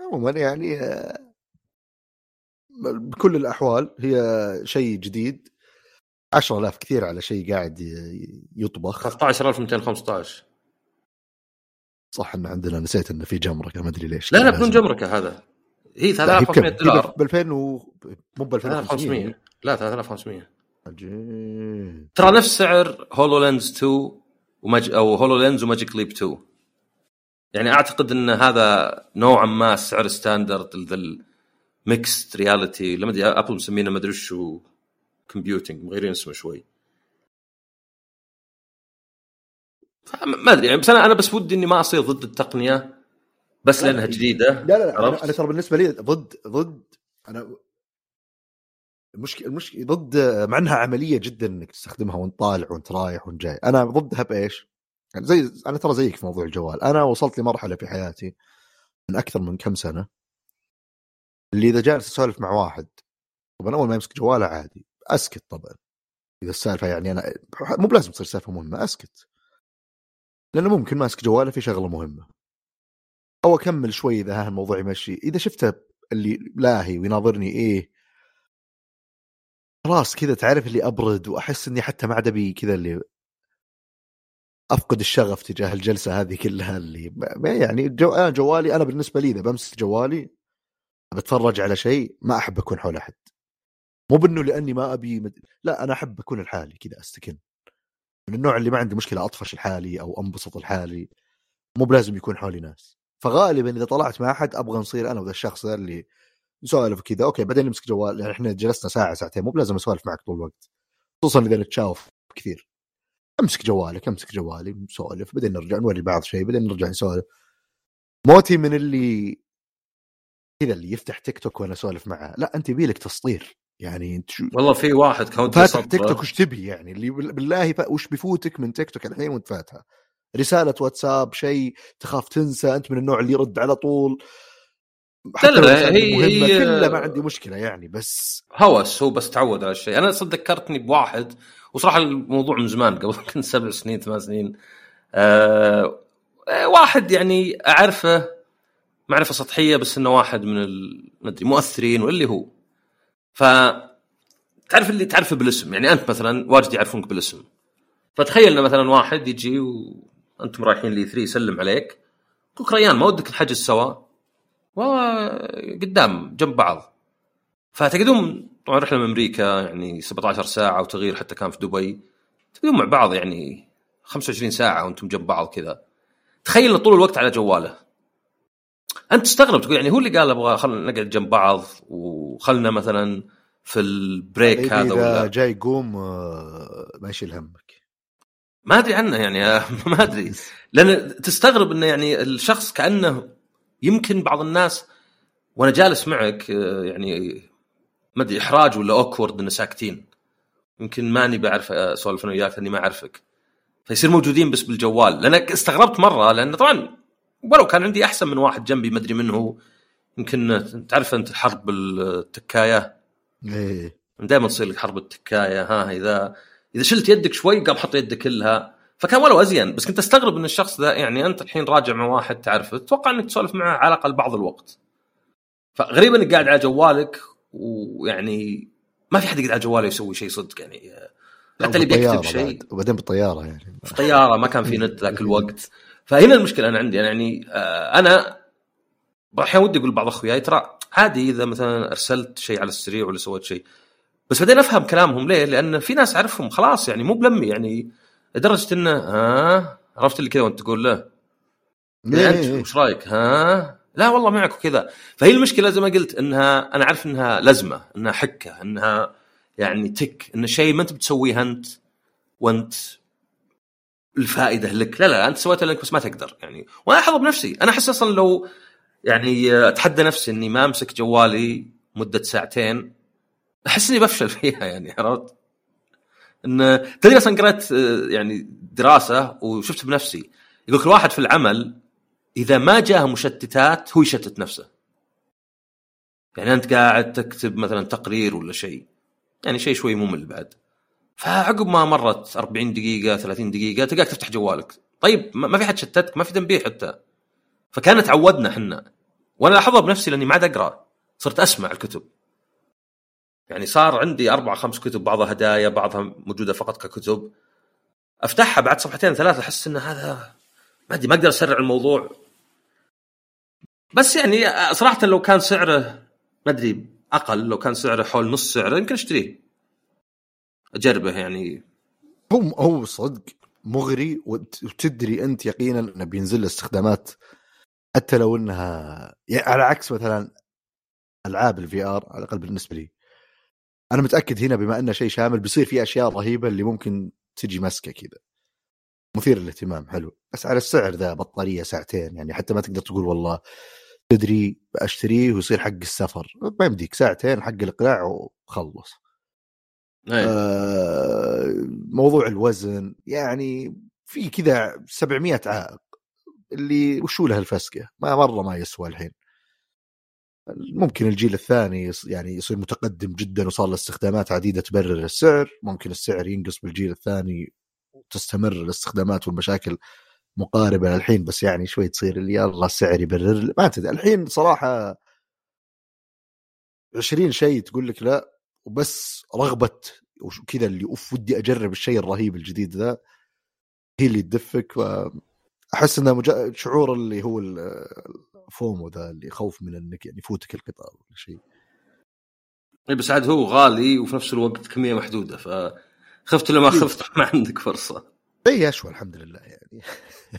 عموما يعني آه، بكل الأحوال هي شيء جديد. 10000 كثير على شيء قاعد يطبخ. 15215 صح ان عندنا نسيت إنه في جمركة ما أدري ليش لا لا بدون. جمركة هذا. هي بكم؟ 3500 هي دولار. ب 2000 و مو ب 2500 3500 لا 3500 عجيب. ترى نفس سعر HoloLens 2 ومج... أو هولو لينز وماجيك ليب 2 يعني أعتقد إن هذا نوعا ما السعر standard ذا ال mixed reality لما أدري Apple مسمينه ما أدري شو computing مغيرين اسمه شوي. ما أدري يعني بس أنا أنا بس ودي إني ما أصير ضد التقنية. بس لا، لأنها لا، جديدة لا لا لا عرفت؟ أنا, أنا ترى بالنسبة لي ضد ضد أنا المشكلة المشكلة ضد مع انها عملية جدا إنك تستخدمها وأنت طالع وأنت رايح وأنت جاي. أنا ضدها بايش؟ يعني زي أنا ترى زيك في موضوع الجوال. أنا وصلت لمرحلة في حياتي من أكثر من كم سنة اللي إذا جالس أسولف مع واحد طبعا أول ما يمسك جواله عادي أسكت طبعا. إذا السالفة يعني أنا مو بلازم تصير سالفة مهمة أسكت. لأنه ممكن ماسك جواله في شغلة مهمة. أو أكمل شوي إذا ها الموضوع يمشي. إذا شفته اللي لاهي ويناظرني إيه خلاص كذا تعرف اللي أبرد وأحس إني حتى ما عاد أبي كذا اللي أفقد الشغف تجاه الجلسة هذه كلها اللي يعني جو... أنا جوالي أنا بالنسبة لي إذا بمسك جوالي بتفرج على شيء ما أحب أكون حول أحد. مو بإنه لأني ما أبي مد... لا أنا أحب أكون لحالي كذا أستكن. من النوع اللي ما عندي مشكلة أطفش لحالي أو أنبسط لحالي. مو بلازم يكون حولي ناس. فغالبا إذا طلعت مع أحد أبغى نصير أنا وذا الشخص ذا اللي نسولف كذا. okay بعدين نمسك جوال يعني إحنا جلسنا ساعة ساعتين مو بلازم اسولف معك طول الوقت. خصوصا إذا نتشاوف كثير. أمسك جوالك أمسك جوالي نسولف بعدين نرجع نوري بعض شيء بعدين نرجع نسولف. موتي من اللي كذا اللي يفتح تيك توك وأنا أسولف معه. لا أنت يبيلك تسطير يعني أنت شو والله في واحد كنت فاتح تيك توك وش تبي يعني؟ اللي بال- بالله وش بيفوتك من تيك توك الحين وأنت فاتحه؟ رسالة واتساب شيء تخاف تنسى أنت من النوع اللي يرد على طول. حتى لا، لا، هي- مهمة هي- كله ما عندي مشكلة يعني بس هوس هو بس تعود على الشيء. أنا صدق ذكرتني بواحد وصراحة الموضوع من زمان قبل كنت سبع سنين ثمان سنين. آه آه، واحد يعني أعرفه معرفه سطحية بس إنه واحد من ال- ما أدري مؤثرين واللي هو. ف تعرف اللي تعرفه بالاسم يعني أنت مثلا واجد يعرفونك بالاسم. فتخيل ان مثلا واحد يجي وأنتم رايحين لي 3 يسلم عليك. لك ريان ما ودك نحجز سوا؟ وقدام جنب بعض. فتقعدون طبعا رحلة من أمريكا يعني 17 ساعة وتغيير حتى كان في دبي. تقعدون مع بعض يعني 25 ساعة وأنتم جنب بعض كذا. تخيل طول الوقت على جواله. أنت تستغرب تقول يعني هو اللي قال أبغى خلينا نقعد جنب بعض وخلنا مثلا في البريك هذا ولا؟ جاي يقوم آه، ما يشيل همك ما أدري عنه يعني ما أدري. لأن تستغرب إنه يعني الشخص كأنه يمكن بعض الناس وأنا جالس معك آه، يعني ما أدري إحراج ولا اوكورد إنه ساكتين. يمكن ماني بعرف أسولف أنا وياك لأني ما أعرفك. فيصير موجودين بس بالجوال. لأن استغربت مرة لأن طبعا ولو كان عندي أحسن من واحد جنبي ما أدري من هو يمكن تعرف أنت حرب التكاية. إيه. دائما تصير لك حرب التكاية ها اذا إذا شلت يدك شوي قام حط يدك كلها. فكان ولو أزين بس كنت أستغرب إن الشخص ذا يعني أنت الحين راجع مع واحد تعرفه تتوقع إنك تسولف معه على الأقل بعض الوقت. فغريب إنك قاعد على جوالك ويعني ما في حد يقعد على جواله يسوي شيء صدق يعني. حتى اللي بيكتب شيء. بعد. وبعدين بالطيارة يعني. في طيارة ما كان في نت ذاك الوقت. فهنا المشكلة أنا عندي. أنا يعني آه، أنا أحيانا ودي أقول لبعض أخوياي ترى عادي إذا مثلا أرسلت شيء على السريع ولا سويت شيء بس بعدين أفهم كلامهم ليه؟ لأن في ناس أعرفهم خلاص يعني مو بلمي يعني لدرجة إنه ها؟ عرفت اللي كذا وأنت تقول له؟ إيه، أنت. وش رأيك؟ ها؟ لا والله معك وكذا. فهي المشكلة زي ما قلت إنها أنا عارف إنها لزمة إنها حكة إنها يعني تك إن شيء ما أنت بتسويه أنت وأنت الفائدة لك. لا لا أنت سويتها لك بس ما تقدر يعني. وأنا احضر بنفسي. أنا أحس أصلا لو يعني أتحدى نفسي إني ما أمسك جوالي مدة ساعتين أحس إني بفشل فيها يعني عرفت؟ إن تدري أصلا قرأت آه، يعني دراسة وشفت بنفسي يقول الواحد في العمل إذا ما جاه مشتتات هو يشتت نفسه. يعني أنت قاعد تكتب مثلا تقرير ولا شيء يعني شيء شوي ممل بعد. فعقب ما مرت 40 دقيقة 30 دقيقة تلقاك تفتح جوالك. طيب ما في حد شتتك ما في تنبيه حتى. فكانت عودنا إحنا وأنا لاحظها بنفسي لأني ما عاد أقرأ صرت أسمع الكتب. يعني صار عندي أربع خمس كتب بعضها هدايا بعضها موجودة فقط ككتب. أفتحها بعد صفحتين ثلاثة أحس إن هذا ما أدري ما أقدر أسرع الموضوع. بس يعني صراحة لو كان سعره ما أدري أقل لو كان سعره حول نص سعره يمكن أشتريه. أجربه يعني. هو هو صدق مغري وت- وتدري أنت يقينا إنه بينزل استخدامات حتى لو إنها يعني على عكس مثلا ألعاب ال VR على الأقل بالنسبة لي. أنا متأكد هنا بما أنه شيء شامل بيصير في أشياء رهيبة اللي ممكن تجي مسكة كذا. مثير للاهتمام حلو. بس على السعر ذا بطارية ساعتين يعني حتى ما تقدر تقول والله تدري أشتريه ويصير حق السفر. ما يمديك ساعتين حق الاقلاع وخلص. آه، موضوع الوزن يعني في كذا 700 عائق اللي وشو له الفسقة؟ ما مرة ما يسوى الحين. ممكن الجيل الثاني يعني يصير متقدم جدا وصار له استخدامات عديدة تبرر السعر ممكن السعر ينقص بالجيل الثاني وتستمر الاستخدامات والمشاكل مقاربة للحين بس يعني شوي تصير اللي يلا السعر يبرر ما تدري. الحين صراحة 20 شيء تقول لك لا وبس رغبة وش- كذا اللي أوف ودي أجرب الشيء الرهيب الجديد ذا هي اللي تدفك. أحس إنه مجا... شعور اللي هو ال FOMO ذا اللي خوف من إنك يعني يفوتك القطار ولا شيء. إيه بس عاد هو غالي وفي نفس الوقت كمية محدودة فخفت لما خفت؟ ما عندك فرصة. اي اشوى الحمد لله يعني.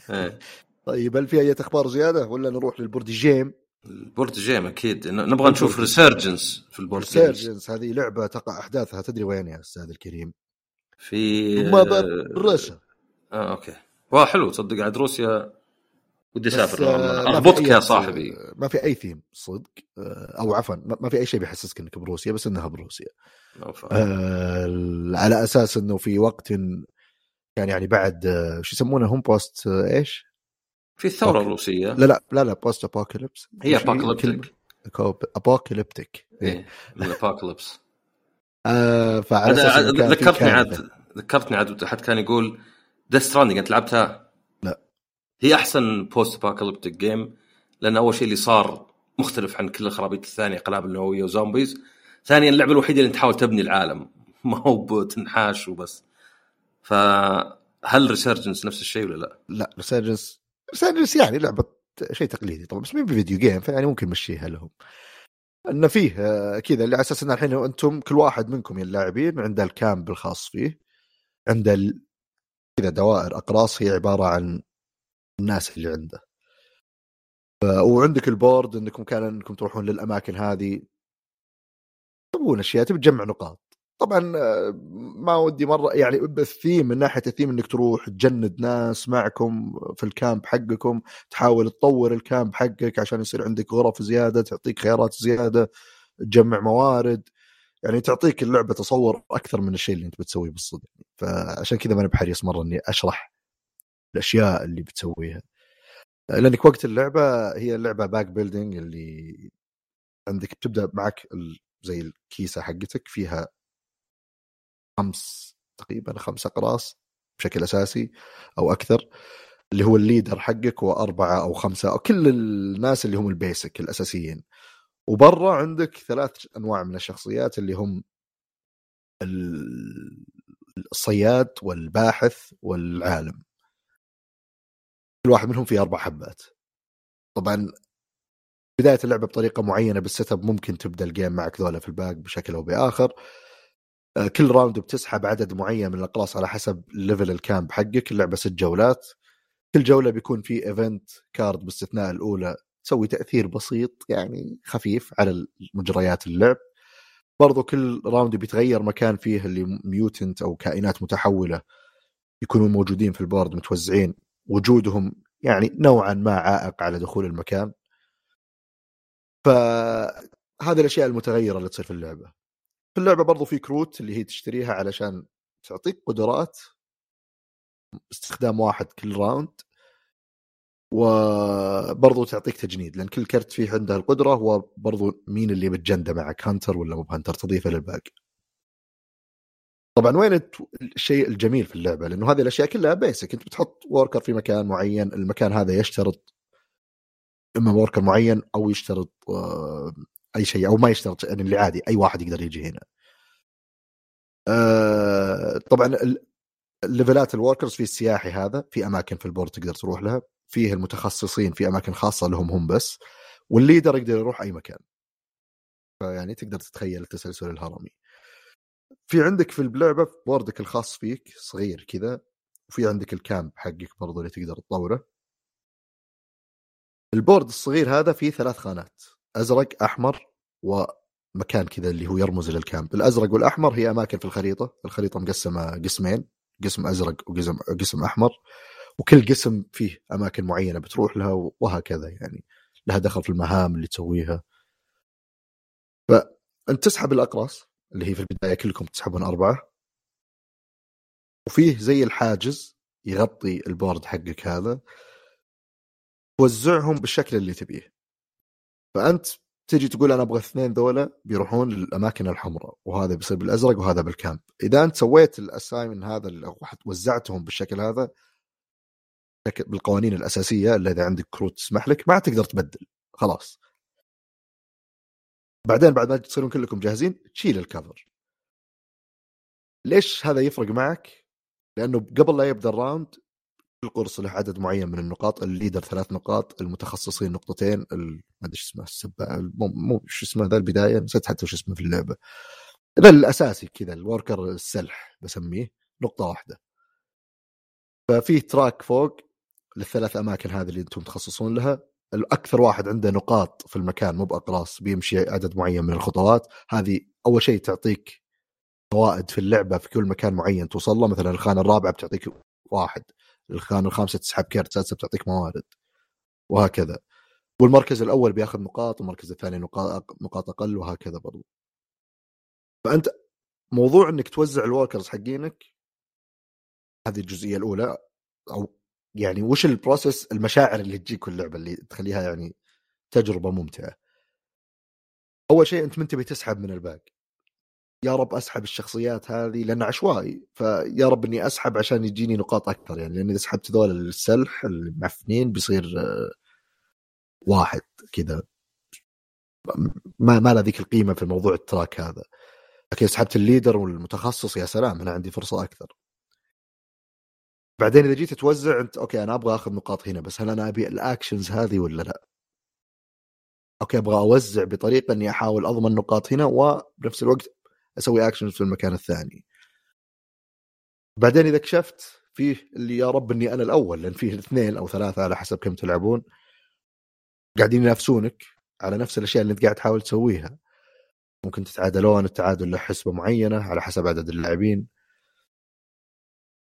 إيه. طيب هل في أي أخبار زيادة ولا نروح لل board game؟ ال board game أكيد نبغى نشوف Resurgence في ال board games Resurgence هذه لعبة تقع أحداثها تدري وين يا أستاذ الكريم؟ في Mother Russia آه okay. والله حلو تصدق عاد روسيا ودي أسافر آه، اربطك أي- يا صاحبي ما في أي ثيم صدق آه، أو عفوا ما في أي شيء بيحسسك إنك بروسيا بس إنها بروسيا. آه، على أساس إنه في وقت كان يعني بعد آه، شو يسمونه هم post آه، إيش؟ في الثورة okay. الروسية لا لا لا لا post apocalypse هي apocalyptic apocalyptic إيه ال apocalypse آه فعلى أساس ذكرتني. عاد ذكرتني عاد حد كان يقول Death Stranding أنت لعبتها؟ هي أحسن post apocalyptic game لأن أول شيء اللي صار مختلف عن كل الخرابيط الثانية قنابل نوويه و zombies. ثانيا اللعبة الوحيدة اللي تحاول تبني العالم. ما هو بتنحاش وبس. فهل Resurgence نفس الشيء ولا لا؟ لا Resurgence Resurgence يعني لعبة شيء تقليدي طبعا بس مو ب video game فيعني ممكن نمشيها لهم. انه فيه آه، كذا اللي على أساس إن الحين أنتم كل واحد منكم يا اللاعبين عنده ال camp الخاص فيه عنده كذا دوائر أقراص هي عبارة عن الناس اللي عنده. وعندك ال board إنكم كان إنكم تروحون للأماكن هذه. تبون أشياء تبي تجمع نقاط. طبعا آه، ما ودي مرة يعني الثيم من ناحية الثيم إنك تروح تجند ناس معكم في ال camp حقكم تحاول تطور ال camp حقك عشان يصير عندك غرف زيادة تعطيك خيارات زيادة تجمع موارد. يعني تعطيك اللعبة تصور أكثر من الشيء اللي أنت بتسويه بالصدق. فعشان كذا ما أنا بحريص مرة إني أشرح الأشياء اللي بتسويها. لأنك وقت اللعبة هي اللعبه bag building اللي عندك تبدا معك زي الكيسة حقتك فيها خمس تقريبا خمس اقراص بشكل أساسي أو أكثر اللي هو ال leader حقك وأربعة أو خمسة أو كل الناس اللي هم ال basic الأساسيين. وبرا عندك ثلاث أنواع من الشخصيات اللي هم ال- الصياد والباحث والعالم. كل واحد منهم فيه أربع حبات. طبعا بداية اللعبة بطريقة معينة بال setup ممكن تبدأ ال game معك ذولا في ال bag بشكل أو بآخر. آه، كل round بتسحب عدد معين من الأقراص على حسب level ال camp حقك. اللعبة ست جولات. كل جولة بيكون في event card باستثناء الأولى. تسوي تأثير بسيط يعني خفيف على مجريات اللعب. برضو كل round بيتغير مكان فيه اللي mutant أو كائنات متحولة يكونون موجودين في ال board متوزعين. وجودهم يعني نوعا ما عائق على دخول المكان. فهذه الأشياء المتغيرة اللي تصير في اللعبة. في اللعبة برضو في كروت اللي هي تشتريها علشان تعطيك قدرات. استخدام واحد كل round. وبرضو تعطيك تجنيد لأن كل كرت فيه عنده القدرة هو برضو مين اللي بتجنده معك hunter ولا مو hunter تضيفه للباق. طبعا وين الشيء الجميل في اللعبة؟ لأنه هذه الأشياء كلها basic أنت بتحط worker في مكان معين المكان هذا يشترط إما worker معين أو يشترط آه، أي شيء أو ما يشترط يعني اللي عادي أي واحد يقدر يجي هنا. آه، طبعا ال- الليفلات ال workers في السياحي هذا في أماكن في ال board تقدر تروح لها. فيه المتخصصين في أماكن خاصة لهم هم بس. وال leader يقدر يروح أي مكان. فيعني تقدر تتخيل التسلسل الهرمي. في عندك في اللعبة board ك الخاص فيك صغير كذا وفي عندك ال camp حقك برضو اللي تقدر تطوره. ال board الصغير هذا فيه ثلاث خانات أزرق أحمر ومكان كذا اللي هو يرمز لل camp الأزرق والأحمر هي أماكن في الخريطة الخريطة مقسمة قسمين قسم أزرق وقسم قسم أحمر وكل قسم فيه أماكن معينة بتروح لها وهكذا يعني. لها دخل في المهام اللي تسويها. فانت تسحب الأقراص اللي هي في البداية كلكم تسحبون أربعة. وفيه زي الحاجز يغطي ال board حقك هذا. توزعهم بالشكل اللي تبيه. فأنت تجي تقول أنا أبغى اثنين ذولا بيروحون للأماكن الحمراء. وهذا بيصير بالأزرق وهذا بال camp إذا أنت سويت ال assignment هذا رحت وزعتهم بالشكل هذا بالقوانين الأساسية اللي اذا عندك كروت تسمح لك ما تقدر تبدل. خلاص. بعدين بعد ما تصيرون كلكم جاهزين تشيل ال cover. ليش هذا يفرق معك؟ لأنه قبل لا يبدأ ال round كل قرص له عدد معين من النقاط ال leader ثلاث نقاط المتخصصين نقطتين ما أدري شو اسمه السبا مو مو شو اسمه ذا البداية نسيت حتى وش اسمه في اللعبة. ذا الأساسي كذا ال worker السلح بسميه نقطة واحدة. ففيه تراك فوق للثلاث أماكن هذه اللي أنتم تخصصون لها. الاكثر واحد عنده نقاط في المكان مو باقراص بيمشي عدد معين من الخطوات. هذه أول شيء تعطيك فوائد في اللعبة في كل مكان معين توصل له. مثلا الخانة الرابعة بتعطيك واحد الخانة الخامسة تسحب كرت السادسة بتعطيك موارد وهكذا. والمركز الأول بياخذ نقاط والمركز الثاني نقاط نقاط أقل وهكذا برضو. فأنت موضوع إنك توزع ال workers حقينك هذه الجزئية الأولى أو يعني وش ال process المشاعر اللي تجيك اللعبه اللي تخليها يعني تجربة ممتعة؟ أول شيء أنت ما تبي تسحب من الباق. يا رب أسحب الشخصيات هذه لأن عشوائي فيا رب إني أسحب عشان يجيني نقاط أكثر يعني لأن إذا سحبت ذول السلح المعفنين بيصير آه، واحد كذا. ما ما له ذيك القيمة في موضوع ال track هذا. لكن سحبت ال leader والمتخصص يا سلام أنا عندي فرصة أكثر. بعدين إذا جيت توزع أنت okay أنا أبغى آخذ نقاط هنا بس هل أنا أبي ال actions هذه ولا لا؟ okay أبغى أوزع بطريقة إني أحاول أضمن نقاط هنا وبنفس الوقت أسوي actions في المكان الثاني. بعدين إذا كشفت فيه اللي يا رب إني أنا الأول لأن فيه اثنين أو ثلاثة على حسب كم تلعبون قاعدين ينافسونك على نفس الأشياء اللي أنت قاعد تحاول تسويها. ممكن تتعادلون التعادل له حسبة معينة على حسب عدد اللاعبين.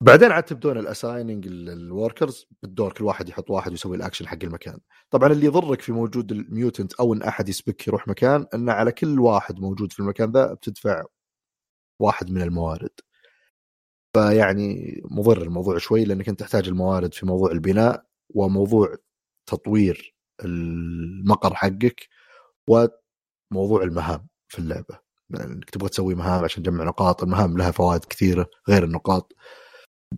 بعدين عاد تبدون ال assigning ال workers بالدور كل واحد يحط واحد ويسوي الاكشن حق المكان. طبعا اللي يضرك في وجود ال mutant أو إن أحد يسبك يروح مكان ان على كل واحد موجود في المكان ذا بتدفع واحد من الموارد. فيعني مضر الموضوع شوي لأنك أنت تحتاج الموارد في موضوع البناء وموضوع تطوير المقر حقك وموضوع المهام في اللعبة. يعني إنك تبغى تسوي مهام عشان تجمع نقاط المهام لها فوائد كثيرة غير النقاط.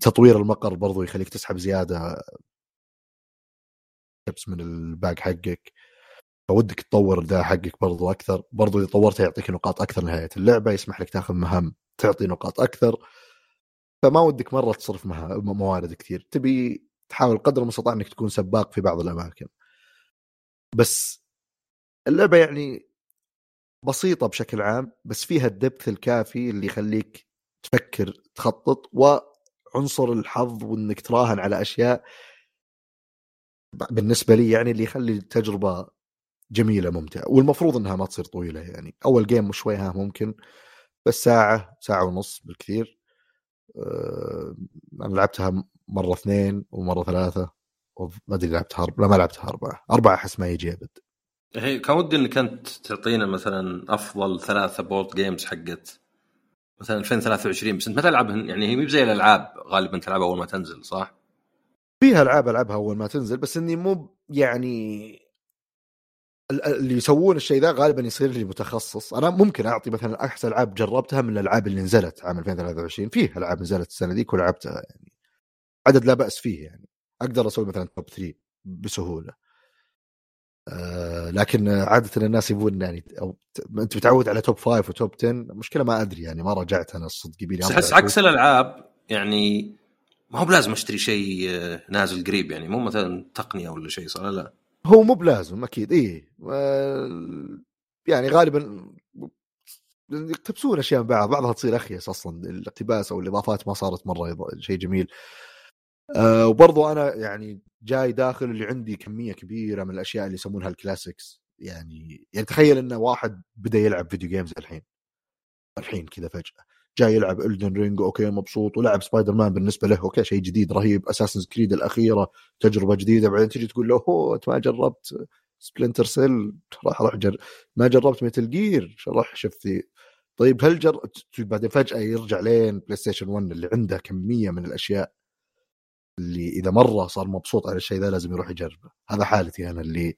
تطوير المقر برضو يخليك تسحب زيادة. كبس من الباق حقك. فودك تطور ذا حقك برضو أكثر. برضو إذا طورته يعطيك نقاط أكثر نهايه اللعبة يسمح لك تاخذ مهام تعطي نقاط أكثر. فما ودك مرة تصرف موارد كثير. تبي تحاول قدر المستطاع إنك تكون سباق في بعض الأماكن. بس اللعبة يعني بسيطة بشكل عام بس فيها الدبث الكافي اللي يخليك تفكر تخطط و عنصر الحظ وإنك تراهن على أشياء بالنسبة لي يعني اللي يخلي التجربة جميلة ممتعة والمفروض إنها ما تصير طويلة يعني. أول جيم شوي ها ممكن بس ساعة ساعة ونص بالكثير. أه أنا لعبتها مرة اثنين ومرة ثلاثة ما أدري لعبتها لا ما لعبتها أربعة أربعة أحس ما يجي ابد هي كان ودي إنك أنت تعطينا مثلا أفضل ثلاثة board games حقت مثلا 2023 بس أنت ما تلعبهن يعني هي مو زي الألعاب غالبا تلعبها أول ما تنزل صح؟ فيها ألعاب ألعبها أول ما تنزل بس إني مو يعني اللي يسوون الشيء ذا غالبا يصير لي متخصص. أنا ممكن أعطي مثلا أحسن ألعاب جربتها من الألعاب اللي نزلت عام 2023 فيه ألعاب نزلت السنة ذيك ولعبتها يعني عدد لا بأس فيه يعني أقدر أسوي مثلا top 3 بسهولة. آه، لكن عادة الناس يبون يعني أو أنت متعود على top five و top 10 المشكلة ما أدري يعني ما رجعت أنا الصدق يبيني أحس عكس الألعاب يعني ما هو بلازم أشتري شيء آه، نازل قريب يعني مو مثلا تقنية ولا شيء صح لا؟ هو مو بلازم أكيد إيه. يعني غالبا يقتبسون أشياء من بعض بعضها تصير أخيس أصلا الاقتباس أو الإضافات ما صارت مرة شيء جميل. أه وبرضو أنا يعني جاي داخل اللي عندي كمية كبيرة من الأشياء اللي يسمونها ال classics يعني يعني تخيل إن واحد بدأ يلعب video games الحين الحين كذا فجأة. جاي يلعب Elden Ring okay مبسوط ولعب سبايدر مان بالنسبة له okay شيء جديد رهيب. Assassin's Creed الأخيرة تجربة جديدة بعدين تجي تقول له هو أنت ما جربت Splinter Cell راح أروح جر... ما جربت Metal Gear راح شفت طيب هل جر بعدين فجأة يرجع لين PlayStation 1 اللي عنده كمية من الأشياء. اللي إذا مرة صار مبسوط على الشيء ذا لازم يروح يجربه. هذا حالتي أنا اللي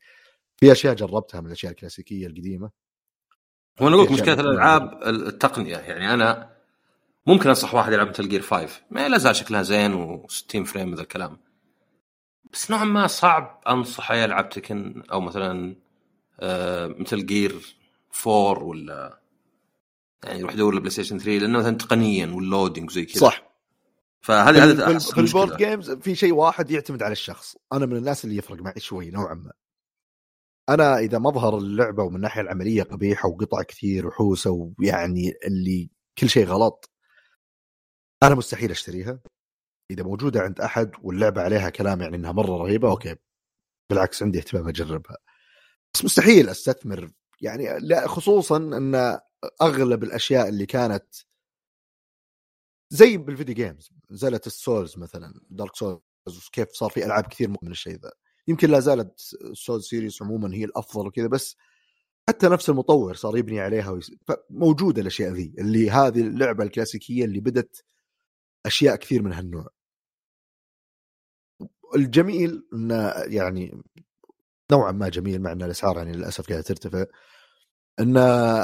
في أشياء جربتها من الأشياء الكلاسيكية القديمة. هو أنا أقول مشكلة الألعاب التقنية يعني أنا ممكن أنصح واحد يلعب Metal Gear 5 ما لا زال شكلها زين و 60 frame هذا الكلام. بس نوعا ما صعب انصحه يلعب Tekken أو مثلا آه Metal Gear 4 ولا يعني يروح يدور ال PlayStation 3 لأنه مثلا تقنيا وال loading وزي كذا. صح. فهذه هذه في البورد جيمز في شيء واحد يعتمد على الشخص. أنا من الناس اللي يفرق معي شوي نوعا ما. أنا إذا مظهر اللعبة ومن الناحية العملية قبيحة وقطع كثير وحوسة ويعني اللي كل شيء غلط أنا مستحيل أشتريها. إذا موجودة عند أحد واللعبة عليها كلام يعني إنها مرة رهيبة okay. بالعكس عندي اهتمام أجربها. بس مستحيل أستثمر. يعني لا خصوصا إن أغلب الأشياء اللي كانت زي بال video games نزلت ال Souls مثلا Dark Souls كيف صار في ألعاب كثير من الشيء ذا. يمكن لا زالت Souls series عموما هي الأفضل وكذا بس حتى نفس المطور صار يبني عليها ويس... موجوده الأشياء ذي اللي هذه اللعبة الكلاسيكية اللي بدت أشياء كثير من هالنوع. الجميل إنه يعني نوعا ما جميل مع إن الأسعار يعني للأسف قاعدة ترتفع. إن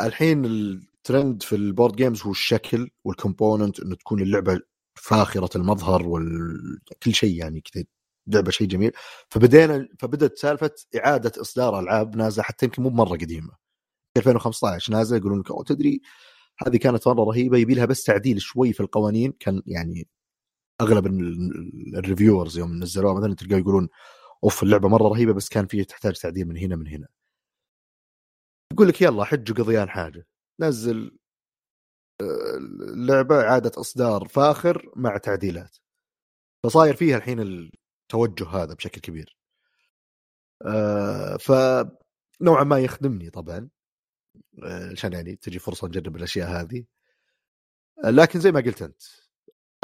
الحين الترند في ال board games هو الشكل وال component إنه تكون اللعبة فاخرة المظهر وكل شيء يعني كذا لعبة شيء جميل. فبدينا فبدت سالفة إعادة إصدار ألعاب نازلة حتى يمكن مو مره قديمة. 2015 نازلة يقولون لك تدري هذه كانت مرة رهيبة يبي لها بس تعديل شوي في القوانين. كان يعني أغلب الريفيورز يوم نزلوها مثلا تلقاه يقولون أوف اللعبة مرة رهيبة بس كان فيها تحتاج تعديل من هنا من هنا. يقول لك يلا حج قضيان حاجة نزل اللعبة إعادة إصدار فاخر مع تعديلات. فصاير فيها الحين التوجه هذا بشكل كبير. آه ف نوعا ما يخدمني طبعا عشان يعني تجي فرصة نجرب الأشياء هذه. لكن زي ما قلت أنت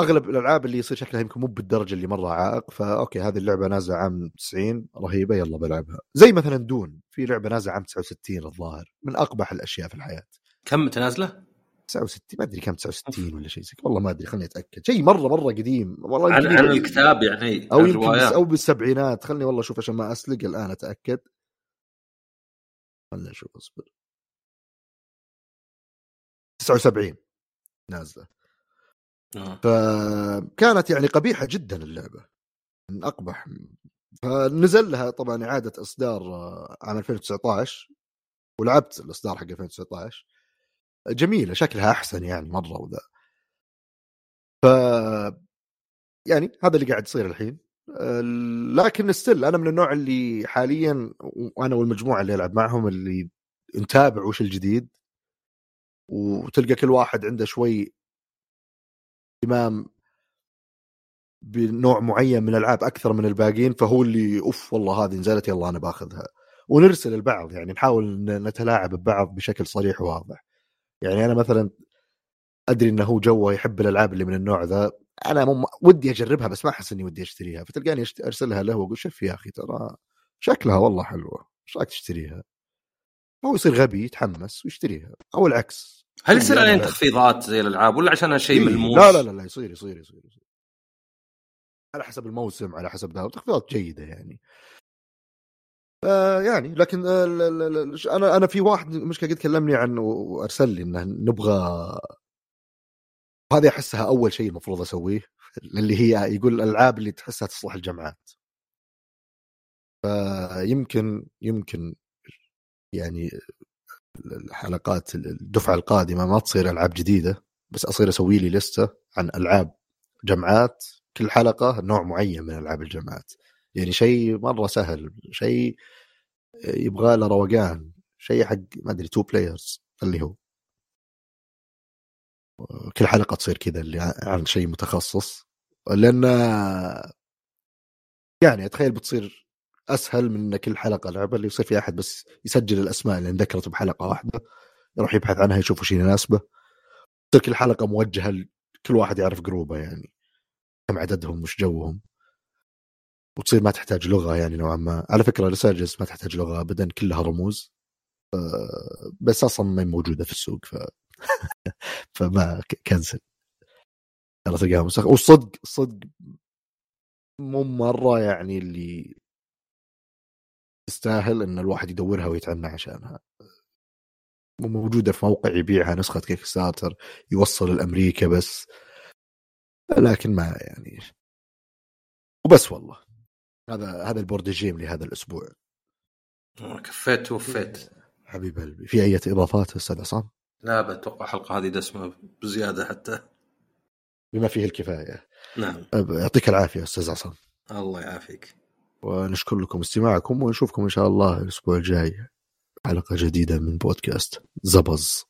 أغلب الألعاب اللي يصير شكلها يمكن مو بالدرجة اللي مرة عائق فأوكي هذه اللعبة نازلة عام 90 رهيبة يلا بلعبها. زي مثلا دون في لعبة نازلة عام 69 الظاهر من أقبح الأشياء في الحياة. كم متى نازلة؟ 69 ما أدري كم 69 ولا شيء زي والله ما أدري خليني أتأكد. شيء مرة مرة قديم. والله عن, عن الكتاب يعني أو يمكن أو بالسبعينات. خلني والله أشوف عشان ما أسلق الآن أتأكد. خلنا نشوف أصبر. 79 نازلة. آه. فكانت يعني قبيحة جدا اللعبة من أقبح. فنزل لها طبعا إعادة إصدار آه، عام 2019 ولعبت الإصدار حق 2019 جميلة شكلها أحسن يعني مرة وذا. ف يعني هذا اللي قاعد يصير الحين. لكن ستيل أنا من النوع اللي حاليا وأنا والمجموعة اللي ألعب معهم اللي نتابع وش الجديد وتلقى كل واحد عنده شوي اهتمام بنوع معين من الألعاب أكثر من الباقيين فهو اللي أوف والله هذه نزلت يلا أنا باخذها ونرسل البعض يعني نحاول نتلاعب ببعض بشكل صريح وواضح يعني أنا مثلا أدري إنه هو جوه يحب الألعاب اللي من النوع ذا أنا مم... ودي أجربها بس ما أحس إني ودي أشتريها فتلقاني. أرسلها له وأقول شوف يا أخي ترى شكلها والله حلوة إيش رايك تشتريها؟ هو يصير غبي يتحمس ويشتريها أو العكس هل يصير عليهم تخفيضات زي الألعاب ولا عشانها شيء إيه؟ ملموس؟ لا لا لا لا يصير يصير يصير, يصير. على حسب الموسم على حسب ذا تخفيضات جيدة يعني آه يعني لكن آه أنا أنا في واحد مشكلة قد كلمني عنه وأرسل لي إنه نبغى هذه أحسها أول شيء المفروض أسويه اللي هي يقول الألعاب اللي تحسها تصلح الجامعات فيمكن يمكن يعني الحلقات الدفعة القادمة ما تصير ألعاب جديدة بس أصير أسوي لي list ة عن ألعاب جامعات كل حلقة نوع معين من ألعاب الجامعات يعني شيء مرة سهل شيء يبغى له روقان شيء حق ما أدري two players اللي هو. كل حلقة تصير كذا اللي عن شيء متخصص. لأن يعني أتخيل بتصير أسهل من ان كل حلقه لعبه اللي يصير في أحد بس يسجل الأسماء اللي انذكرت بحلقة واحدة يروح يبحث عنها يشوف وش يناسبه تصير كل حلقه موجهة لكل واحد يعرف جروبه يعني كم عددهم وش جوهم. وتصير ما تحتاج لغة يعني نوعا ما. على فكرة ريسيرجز ما تحتاج لغة ابدا كلها رموز. بس أصلا ما موجودة في السوق ف فما كنسل تلقاها مسخ والصدق صدق مو مرة يعني اللي تستاهل إن الواحد يدورها ويتعنى عشانها. موجوده في موقع يبيعها نسخة Kickstarter يوصل لأمريكا بس. لكن ما يعني. وبس والله. هذا هذا ال board game لهذا الأسبوع. كفيت وفيت حبيب قلبي. في أي إضافات أستاذ عصام؟ لا بتوقع الحلقة هذه دسمه بزيادة حتى. بما فيه الكفاية. نعم. يعطيك العافية أستاذ عصام. الله يعافيك. ونشكر لكم استماعكم ونشوفكم إن شاء الله الأسبوع الجاي. حلقة جديدة من بودكاست زبز.